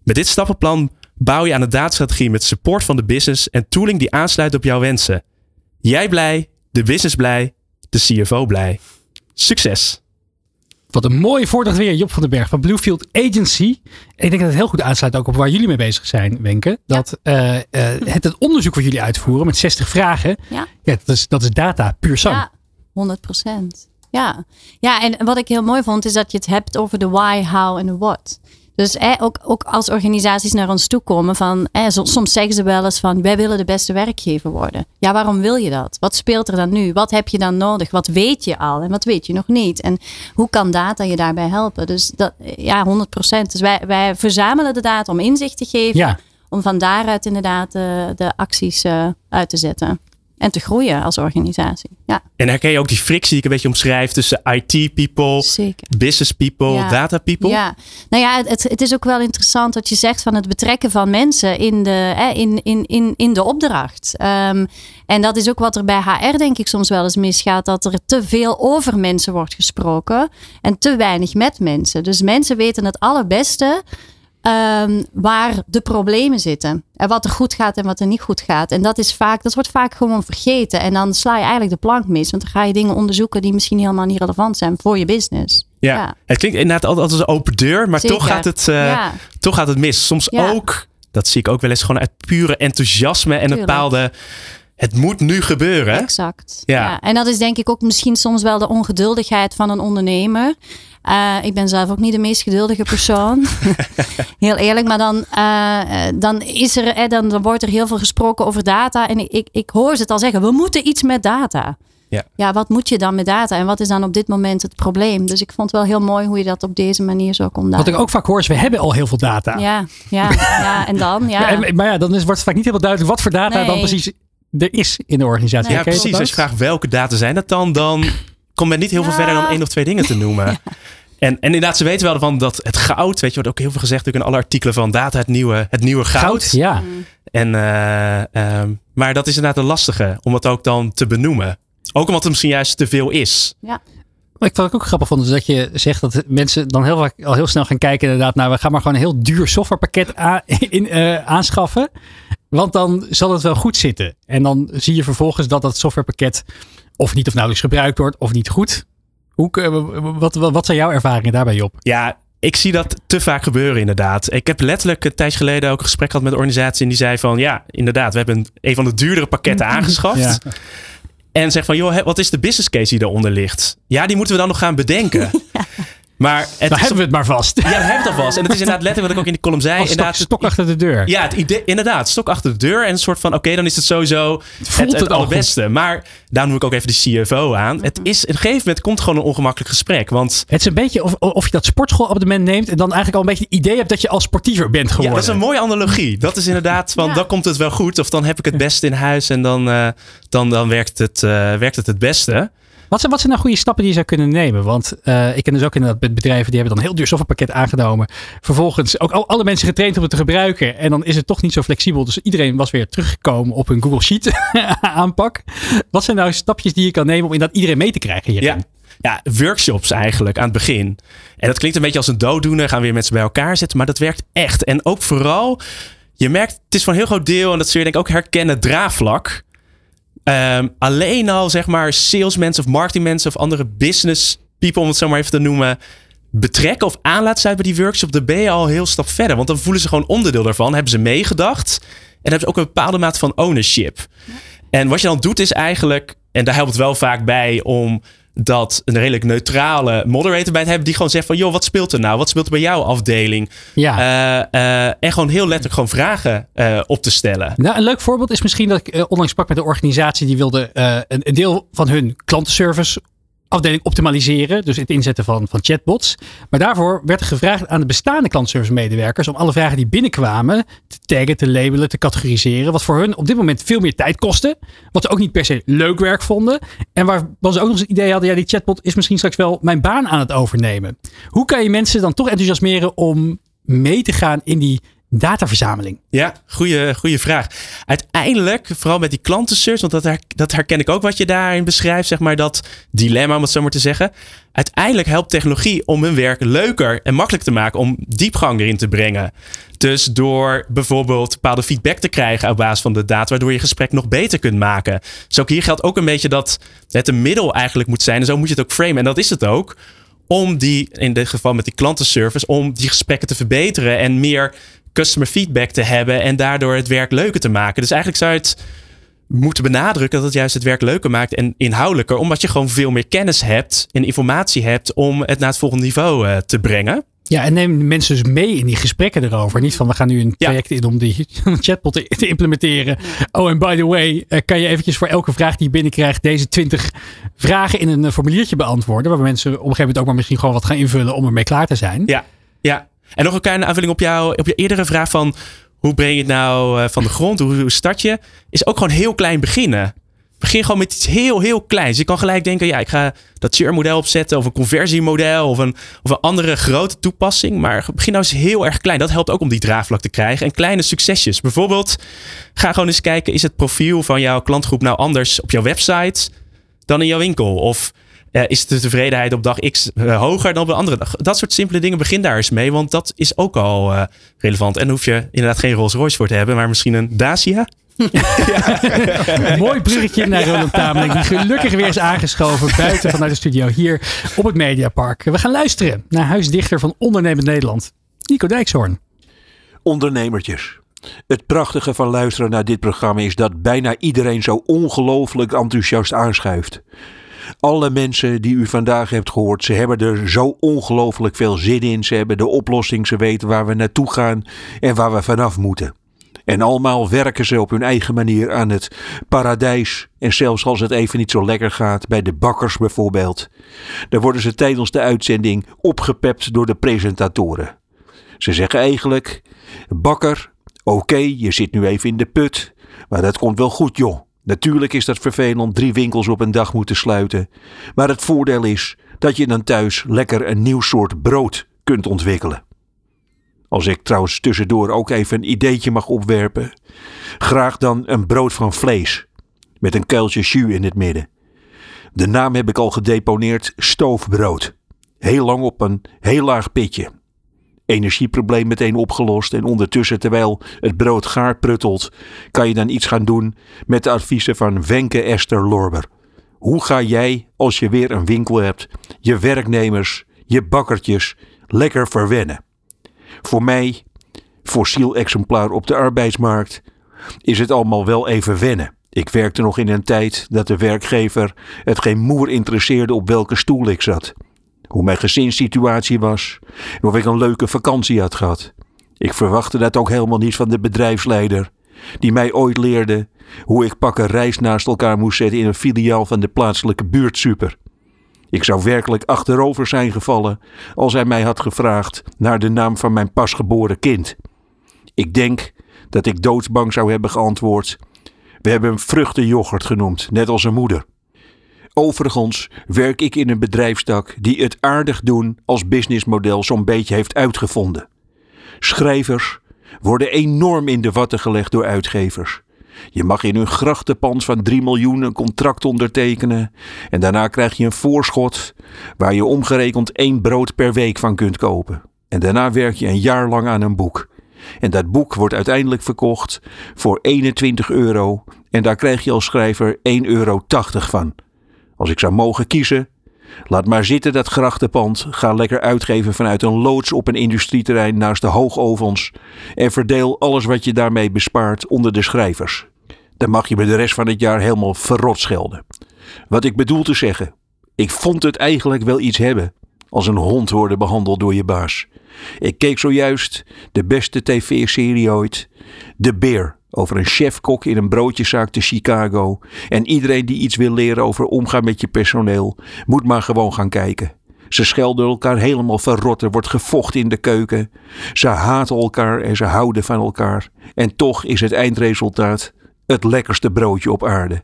Met dit stappenplan bouw je aan een datastrategie met support van de business en tooling die aansluit op jouw wensen. Jij blij, de business blij, de CFO blij. Succes! Wat een mooie voordracht weer, Job van den Berg van Bluefield Agency. En ik denk dat het heel goed aansluit ook op waar jullie mee bezig zijn, Wenke. Dat uh, uh, het, het onderzoek wat jullie uitvoeren met 60 vragen, ja. ja dat, is, dat is data puur zang. Ja, 100 procent. Ja. ja, en wat ik heel mooi vond is dat je het hebt over de why, how en de what. Dus eh, ook, ook als organisaties naar ons toe komen van, eh, so- soms zeggen ze wel eens van, wij willen de beste werkgever worden. Ja, waarom wil je dat? Wat speelt er dan nu? Wat heb je dan nodig? Wat weet je al en wat weet je nog niet? En hoe kan data je daarbij helpen? Dus dat, ja, 100 procent. Dus wij, wij verzamelen de data om inzicht te geven, Ja. om van daaruit inderdaad de, de acties eh, uit te zetten. En te groeien als organisatie. Ja, En herken je ook die frictie die ik een beetje omschrijf tussen IT-people, business people, Ja. data people? Ja, nou ja, het, het is ook wel interessant wat je zegt van het betrekken van mensen in de, hè, in, in, in, in de opdracht. Ehm, en dat is ook wat er bij HR denk ik soms wel eens misgaat. Dat er te veel over mensen wordt gesproken en te weinig met mensen. Dus mensen weten het allerbeste ehm, waar de problemen zitten. En wat er goed gaat en wat er niet goed gaat. En dat, is vaak, dat wordt vaak gewoon vergeten. En dan sla je eigenlijk de plank mis. Want dan ga je dingen onderzoeken die misschien helemaal niet relevant zijn voor je business. Ja. Ja. het klinkt inderdaad altijd als een open deur, maar toch gaat, het, eh, Ja. toch gaat het mis. Soms Ja. ook, dat zie ik ook wel eens, gewoon uit pure enthousiasme en een bepaalde, het moet nu gebeuren. Exact. Ja. Ja. En dat is denk ik ook misschien soms wel de ongeduldigheid van een ondernemer. Eh, ik ben zelf ook niet de meest geduldige persoon. heel eerlijk. Maar dan, eh, eh, dan, is er, eh, dan, dan wordt er heel veel gesproken over data. En ik, ik hoor ze het al zeggen. We moeten iets met data. Ja. ja, wat moet je dan met data? En wat is dan op dit moment het probleem? Dus ik vond het wel heel mooi hoe je dat op deze manier zo kon Wat ik ook vaak hoor is, we hebben al heel veel data. Ja, ja, ja, en dan? Ja. En- maar ja, dan is, wordt het vaak niet helemaal duidelijk wat voor data Nee. dan precies er is in de organisatie. Ja, je precies. Als je ook? vraagt welke data zijn dat dan, dan komt men niet heel veel verder dan één of twee dingen te noemen. En, en inderdaad, ze weten wel van dat het goud, weet je, wordt ook heel veel gezegd natuurlijk in alle artikelen van data, het nieuwe, het nieuwe goud. Goud, ja. En, eh, ehm, maar dat is inderdaad een lastige om het ook dan te benoemen. Ook omdat het misschien juist te veel is. ja. Wat ik wat ik ook grappig vond, is dat je zegt dat mensen dan heel, vaak, al heel snel gaan kijken inderdaad naar, we gaan maar gewoon een heel duur softwarepakket a- in, eh, aanschaffen. Want dan zal het wel goed zitten. En dan zie je vervolgens dat dat softwarepakket of niet of nauwelijks gebruikt wordt of niet goed. Hoe, wat, wat, zijn jouw ervaringen daarbij, Job? Ja, ik zie dat te vaak gebeuren inderdaad. Ik heb letterlijk een tijdje geleden ook een gesprek gehad met een organisatie. En die zei van, ja, inderdaad, we hebben een, een van de duurdere pakketten aangeschaft. Ja. En zeg van, joh, wat is de business case die eronder ligt? Ja, die moeten we dan nog gaan bedenken. Maar het Dan is hebben we het maar vast. Ja, we hebben het al vast. En het is inderdaad letterlijk wat ik ook in die column zei. Als stok, inderdaad, stok achter de deur. Ja, het idee, inderdaad. Stok achter de deur. En een soort van, oké, dan is het sowieso het, voelt het, het al allerbeste. Maar daar noem ik ook even de CFO aan. Het is, op een gegeven moment komt gewoon een ongemakkelijk gesprek. Want Het is een beetje of, of je dat sportschoolabonnement neemt en dan eigenlijk al een beetje het idee hebt dat je al sportiever bent ja, geworden. dat is een mooie analogie. Dat is inderdaad, van Ja. dan komt het wel goed. Of dan heb ik het beste in huis en dan, eh, dan, dan werkt, het, eh, werkt het het beste. Wat zijn, wat zijn nou goede stappen die je zou kunnen nemen? Want eh, ik ken dus ook inderdaad be- bedrijven die hebben dan heel duur softwarepakket aangenomen. Vervolgens ook al, alle mensen getraind om het te gebruiken. En dan is het toch niet zo flexibel. Dus iedereen was weer teruggekomen op hun Google Sheet aanpak. Wat zijn nou stapjes die je kan nemen om inderdaad iedereen mee te krijgen hierin? Ja. Workshops eigenlijk aan het begin. En dat klinkt een beetje als een dooddoener. Gaan weer mensen bij elkaar zitten. Maar dat werkt echt. En ook vooral, je merkt, het is voor een heel groot deel, en dat zul je denk ik ook herkennen, draagvlak. Ehm, alleen al zeg maar salesmensen of marketingmensen of andere business people, om het zo maar even te noemen, betrekken of aan laten sluiten bij die workshop, dan ben je al een heel stap verder. Want dan voelen ze gewoon onderdeel daarvan, hebben ze meegedacht en hebben ze ook een bepaalde mate van ownership. En wat je dan doet is eigenlijk, en daar helpt het wel vaak bij om dat een redelijk neutrale moderator bij te hebben die gewoon zegt van joh, wat speelt er nou? Wat speelt er bij jouw afdeling? Ja. Eh, eh, en gewoon heel letterlijk gewoon vragen eh, op te stellen. Nou, een leuk voorbeeld is misschien dat ik onlangs sprak met een organisatie die wilde een, een deel van hun klantenservice afdeling optimaliseren. Dus het inzetten van, van chatbots. Maar daarvoor werd er gevraagd aan de bestaande klantenservice medewerkers om alle vragen die binnenkwamen te taggen, te labelen, te categoriseren. Wat voor hun op dit moment veel meer tijd kostte. Wat ze ook niet per se leuk werk vonden. En waar waar ze ook nog eens het idee hadden, ja die chatbot is misschien straks wel mijn baan aan het overnemen. Hoe kan je mensen dan toch enthousiasmeren om mee te gaan in die dataverzameling? Ja, goede, goede vraag. Uiteindelijk, vooral met die klantensearch, want dat, dat herken ik ook wat je daarin beschrijft, zeg maar, dat dilemma, om het zo maar te zeggen. Uiteindelijk helpt technologie om hun werk leuker en makkelijk te maken, om diepgang erin te brengen. Dus door bijvoorbeeld bepaalde feedback te krijgen op basis van de data, waardoor je gesprek nog beter kunt maken. Dus ook hier geldt ook een beetje dat het een middel eigenlijk moet zijn. En zo moet je het ook framen. En dat is het ook om die, in dit geval met die klantenservice, om die gesprekken te verbeteren en meer customer feedback te hebben en daardoor het werk leuker te maken. Dus eigenlijk zou je het moeten benadrukken dat het juist het werk leuker maakt en inhoudelijker, omdat je gewoon veel meer kennis hebt en informatie hebt om het naar het volgende niveau eh, te brengen. Ja, en neem mensen dus mee in die gesprekken erover. Niet van we gaan nu een project in om die chatbot te, te implementeren. Oh, en by the way, eh, kan je eventjes voor elke vraag die je binnenkrijgt deze 20 vragen in een eh, formuliertje beantwoorden. Waar mensen op een gegeven moment ook maar misschien gewoon wat gaan invullen om ermee klaar te zijn. Ja, ja. En nog een kleine aanvulling op, jou, op je eerdere vraag van hoe breng je het nou eh, van de grond? Hoe, start je? Is ook gewoon heel klein beginnen. Begin gewoon met iets heel, heel kleins. Je kan gelijk denken, ja, ik ga dat churn-model opzetten of een conversiemodel of een, of een andere grote toepassing. Maar begin nou eens heel erg klein. Dat helpt ook om die draagvlak te krijgen. En kleine succesjes. Bijvoorbeeld, ga gewoon eens kijken, is het profiel van jouw klantgroep nou anders op jouw website dan in jouw winkel? Of uh, is de tevredenheid op dag X uh, hoger dan op een andere dag? Dat soort simpele dingen, begin daar eens mee, want dat is ook al uh, relevant. En dan hoef je inderdaad geen Rolls Royce voor te hebben, maar misschien een Dacia. ja. Mooi bruggetje naar Roland Tameling, die gelukkig weer is aangeschoven buiten vanuit de studio hier op het Mediapark. We gaan luisteren naar huisdichter van Ondernemend Nederland, Nico Dijkshoorn. Ondernemertjes. Het prachtige van luisteren naar dit programma is dat bijna iedereen zo ongelooflijk enthousiast aanschuift. Alle mensen die u vandaag hebt gehoord, ze hebben er zo ongelooflijk veel zin in. Ze hebben de oplossing, ze weten waar we naartoe gaan en waar we vanaf moeten. En allemaal werken ze op hun eigen manier aan het paradijs. En zelfs als het even niet zo lekker gaat, bij de bakkers bijvoorbeeld. Dan worden ze tijdens de uitzending opgepept door de presentatoren. Ze zeggen eigenlijk: Bakker, oké, je zit nu even in de put. Maar dat komt wel goed, joh. Natuurlijk is dat vervelend drie winkels op een dag moeten sluiten. Maar het voordeel is dat je dan thuis lekker een nieuw soort brood kunt ontwikkelen. Als ik trouwens tussendoor ook even een ideetje mag opwerpen. Graag dan een brood van vlees. Met een kuiltje jus in het midden. De naam heb ik al gedeponeerd: stoofbrood. Heel lang op een heel laag pitje. Energieprobleem meteen opgelost en ondertussen terwijl het brood gaar pruttelt, kan je dan iets gaan doen met de adviezen van Wenke Esther Lorber. Hoe ga jij, als je weer een winkel hebt, je werknemers, je bakkertjes lekker verwennen? Voor mij, fossiel exemplaar op de arbeidsmarkt, is het allemaal wel even wennen. Ik werkte nog in een tijd dat de werkgever het geen moer interesseerde op welke stoel ik zat. Hoe mijn gezinssituatie was en of ik een leuke vakantie had gehad. Ik verwachtte dat ook helemaal niet van de bedrijfsleider, die mij ooit leerde hoe ik pakken reis naast elkaar moest zetten in een filiaal van de plaatselijke buurtsuper. Ik zou werkelijk achterover zijn gevallen als hij mij had gevraagd naar de naam van mijn pasgeboren kind. Ik denk dat ik doodsbang zou hebben geantwoord: We hebben hem vruchtenjoghurt genoemd, net als een moeder. Overigens werk ik in een bedrijfstak die het aardig doen als businessmodel zo'n beetje heeft uitgevonden. Schrijvers worden enorm in de watten gelegd door uitgevers. Je mag in hun grachtenpand van 3 miljoen een contract ondertekenen en daarna krijg je een voorschot waar je omgerekend één brood per week van kunt kopen. En daarna werk je een jaar lang aan een boek. En dat boek wordt uiteindelijk verkocht voor 21 euro en daar krijg je als schrijver 1,80 euro van. Als ik zou mogen kiezen, laat maar zitten dat grachtenpand. Ga lekker uitgeven vanuit een loods op een industrieterrein naast de hoogovens. En verdeel alles wat je daarmee bespaart onder de schrijvers. Dan mag je me de rest van het jaar helemaal verrot schelden. Wat ik bedoel te zeggen, ik vond het eigenlijk wel iets hebben als een hond worden behandeld door je baas. Ik keek zojuist de beste tv-serie ooit, The Bear over een chefkok in een broodjeszaak te Chicago. En iedereen die iets wil leren over omgaan met je personeel, moet maar gewoon gaan kijken. Ze schelden elkaar helemaal verrot. Er wordt gevochten in de keuken. Ze haten elkaar en ze houden van elkaar. En toch is het eindresultaat het lekkerste broodje op aarde.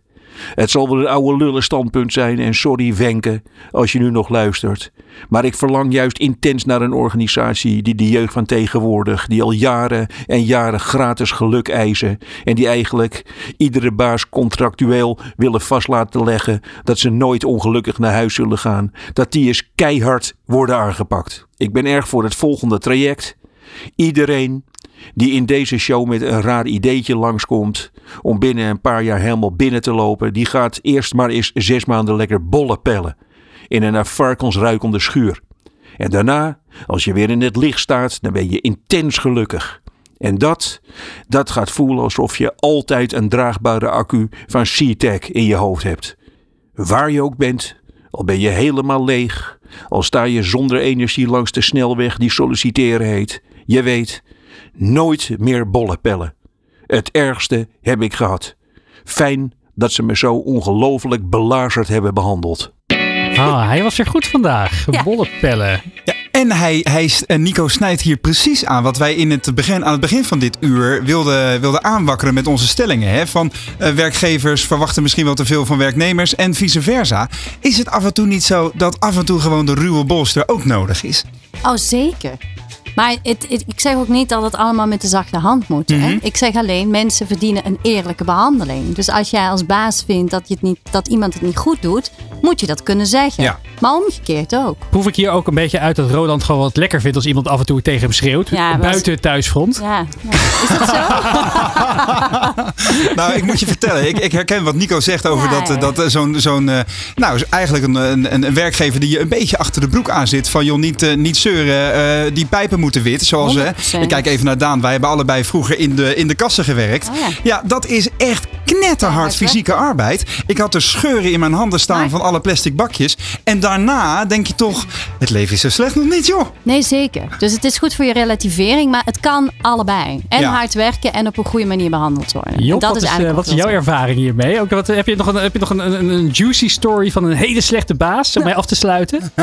Het zal wel een oude lullen standpunt zijn en sorry Wenke als je nu nog luistert. Maar ik verlang juist intens naar een organisatie die de jeugd van tegenwoordig, die al jaren en jaren gratis geluk eisen en die eigenlijk iedere baas contractueel willen vast laten leggen dat ze nooit ongelukkig naar huis zullen gaan, dat die eens keihard worden aangepakt. Ik ben erg voor het volgende traject. Iedereen die in deze show met een raar ideetje langskomt om binnen een paar jaar helemaal binnen te lopen, die gaat eerst maar eens zes maanden lekker bollen pellen in een naar ruikende schuur. En daarna, als je weer in het licht staat, dan ben je intens gelukkig. En dat, dat gaat voelen alsof je altijd een draagbare accu van SeaTac in je hoofd hebt. Waar je ook bent, al ben je helemaal leeg, Al sta je zonder energie langs de snelweg die solliciteren heet. Je weet, nooit meer bollen pellen. Het ergste heb ik gehad. Fijn dat ze me zo ongelooflijk belazerd hebben behandeld. Ah, hij was weer goed vandaag. Ja. Bollepellen. Ja, en hij, hij, en Nico snijdt hier precies aan wat wij in het begin, aan het begin van dit uur wilden, wilden aanwakkeren met onze stellingen. Hè? Van eh, werkgevers verwachten misschien wel te veel van werknemers en vice versa. Is het af en toe niet zo dat af en toe gewoon de ruwe bolster ook nodig is? Oh, zeker. Maar het, het- ik zeg ook niet dat het allemaal met de zachte hand moet. hè. Mhm. Ik zeg alleen, mensen verdienen een eerlijke behandeling. Dus als jij als baas vindt dat, je het niet, dat iemand het niet goed doet, moet je dat kunnen zeggen. Ja. Maar omgekeerd ook. Proef ik hier ook een beetje uit dat Roland gewoon wat lekker vindt als iemand af en toe tegen hem schreeuwt. Ja, buiten het thuisfront. Ja. ja. Is dat zo? Nou, ik moet je vertellen, ik, ik herken wat Nico zegt over Ja, dat, ja. dat eh, zo'n, zo'n eh, nou, is eigenlijk een, een, een werkgever die je een beetje achter de broek aan zit. Van joh, niet, eh, niet zeuren, eh, die pijpen moeten wit. Zoals, eh, 100%. ik kijk even naar Daan, wij hebben allebei vroeger in de, in de kassen gewerkt. Oh ja. Ja, dat is echt knetterhard Ja, fysieke arbeid. Ik had er scheuren in mijn handen staan Maar- van alle plastic bakjes. En daarna denk je toch, het leven is zo slecht nog niet joh. Nee, zeker. Dus het is goed voor je relativering, maar het kan allebei. En Ja. hard werken en op een goede manier behandeld worden. En dat wat is eh, eigenlijk wat is wat jouw ervaring hiermee? Ook, wat, heb je nog, een, heb je nog een, een, een juicy story van een hele slechte baas om mij af te sluiten?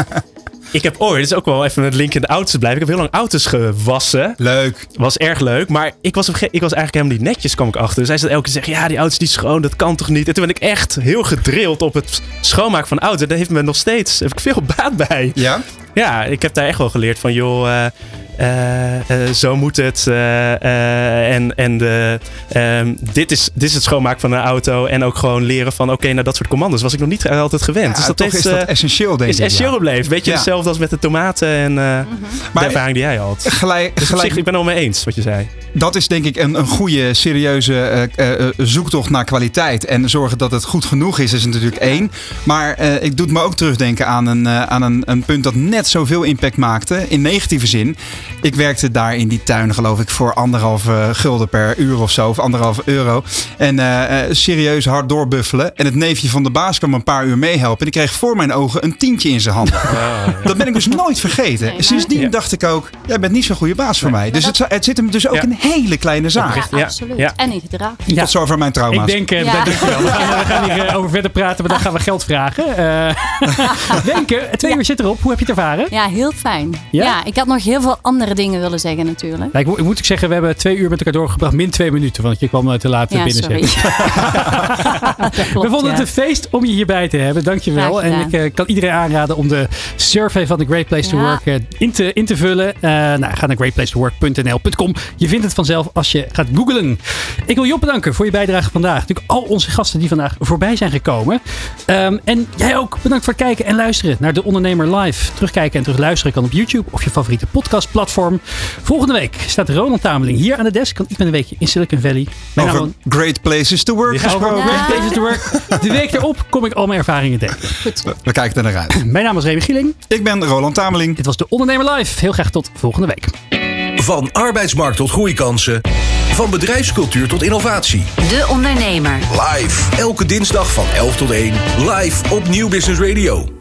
Ik heb ooit, dit is ook wel even een link in de auto's blijven. Ik heb heel lang auto's gewassen. Leuk. Was erg leuk, maar ik was, op ik was eigenlijk helemaal niet netjes, kwam ik achter. Dus hij zat elke keer zeggen, ja, die auto is niet schoon, dat kan toch niet? En toen ben ik echt heel gedrild op het schoonmaken van auto's. Daar heeft me nog steeds, heb ik veel baat bij. Ja? Ja, ik heb daar echt wel geleerd van, joh, eh, zo moet het. eh, eh, en en de, ehm, dit, is, dit is het schoonmaken van een auto. En ook gewoon leren van, oké, nou dat soort commando's was ik nog niet altijd gewend. Ja, dus dat toch is dat eh, essentieel denk is ik. ja. essentieel gebleven. Weet je, Ja. hetzelfde als met de tomaten en eh, Mhm. de ervaring die jij had. Gelijk, Dus op gelijk, zich, ik ben het wel mee eens wat je zei. Dat is denk ik een, een goede, serieuze eh, eh, eh, zoektocht naar kwaliteit. En zorgen dat het goed genoeg is, is natuurlijk één. Maar eh, ik doe het me ook terugdenken aan, een, aan een, een punt dat net zoveel impact maakte. In negatieve zin. Ik werkte daar in die tuin, geloof ik, voor anderhalve gulden per uur of zo. Of anderhalve euro. En eh, eh, serieus hard doorbuffelen. En het neefje van de baas kwam een paar uur meehelpen. En ik kreeg voor mijn ogen een tientje in zijn handen. Dat ben ik dus nooit vergeten. Nee, maar- Sindsdien Ja. dacht ik ook, jij bent niet zo'n goede baas voor mij. Dus het, het zit hem dus ook Ja. in hele kleine zaken. zeggen. Ja, Ja, absoluut. ja. En in gedrag. Ja. Tot zover mijn Ik trauma's. denk, eh, Ja. dankjewel. We gaan, we gaan hier eh, over verder praten, maar dan gaan we geld vragen. Eh Wenke, twee uur zit erop. Hoe heb je het ervaren? Ja, heel fijn. Ja? Ja? ik had nog heel veel andere dingen willen zeggen natuurlijk. Ja, ik, moet- ik moet zeggen, we hebben twee uur met elkaar doorgebracht. Min twee minuten, want je kwam eh, te laat Ja, binnen. sorry. Dat klopt, we vonden het een feest om je hierbij te hebben. Dankjewel. En ik eh, kan iedereen aanraden om de survey van The Great Place to. Work eh, in, te, in te vullen. Eh, nou, ga naar greatplacetowork.nl.com. Je vindt het vanzelf als je gaat googlen. Ik wil Job bedanken voor je bijdrage vandaag. Natuurlijk al onze gasten die vandaag voorbij zijn gekomen. Ehm, en jij ook bedankt voor het kijken en luisteren naar De Ondernemer Live. Terugkijken en terugluisteren kan op YouTube of je favoriete podcastplatform. Volgende week staat Ronald Tameling hier aan de desk. Kan ik met een weekje in Silicon Valley. Mijn Over naam great places to work over. Great Places to Work. De week erop kom ik al mijn ervaringen delen. Goed. We kijken er naar uit. Mijn naam is Remy Gieling. Ik ben Roland Tameling. Dit was De Ondernemer Live. Heel graag tot volgende week. Van arbeidsmarkt tot groeikansen. Van bedrijfscultuur tot innovatie. De Ondernemer. Live. Elke dinsdag van 11 tot 1. Live op Nieuw Business Radio.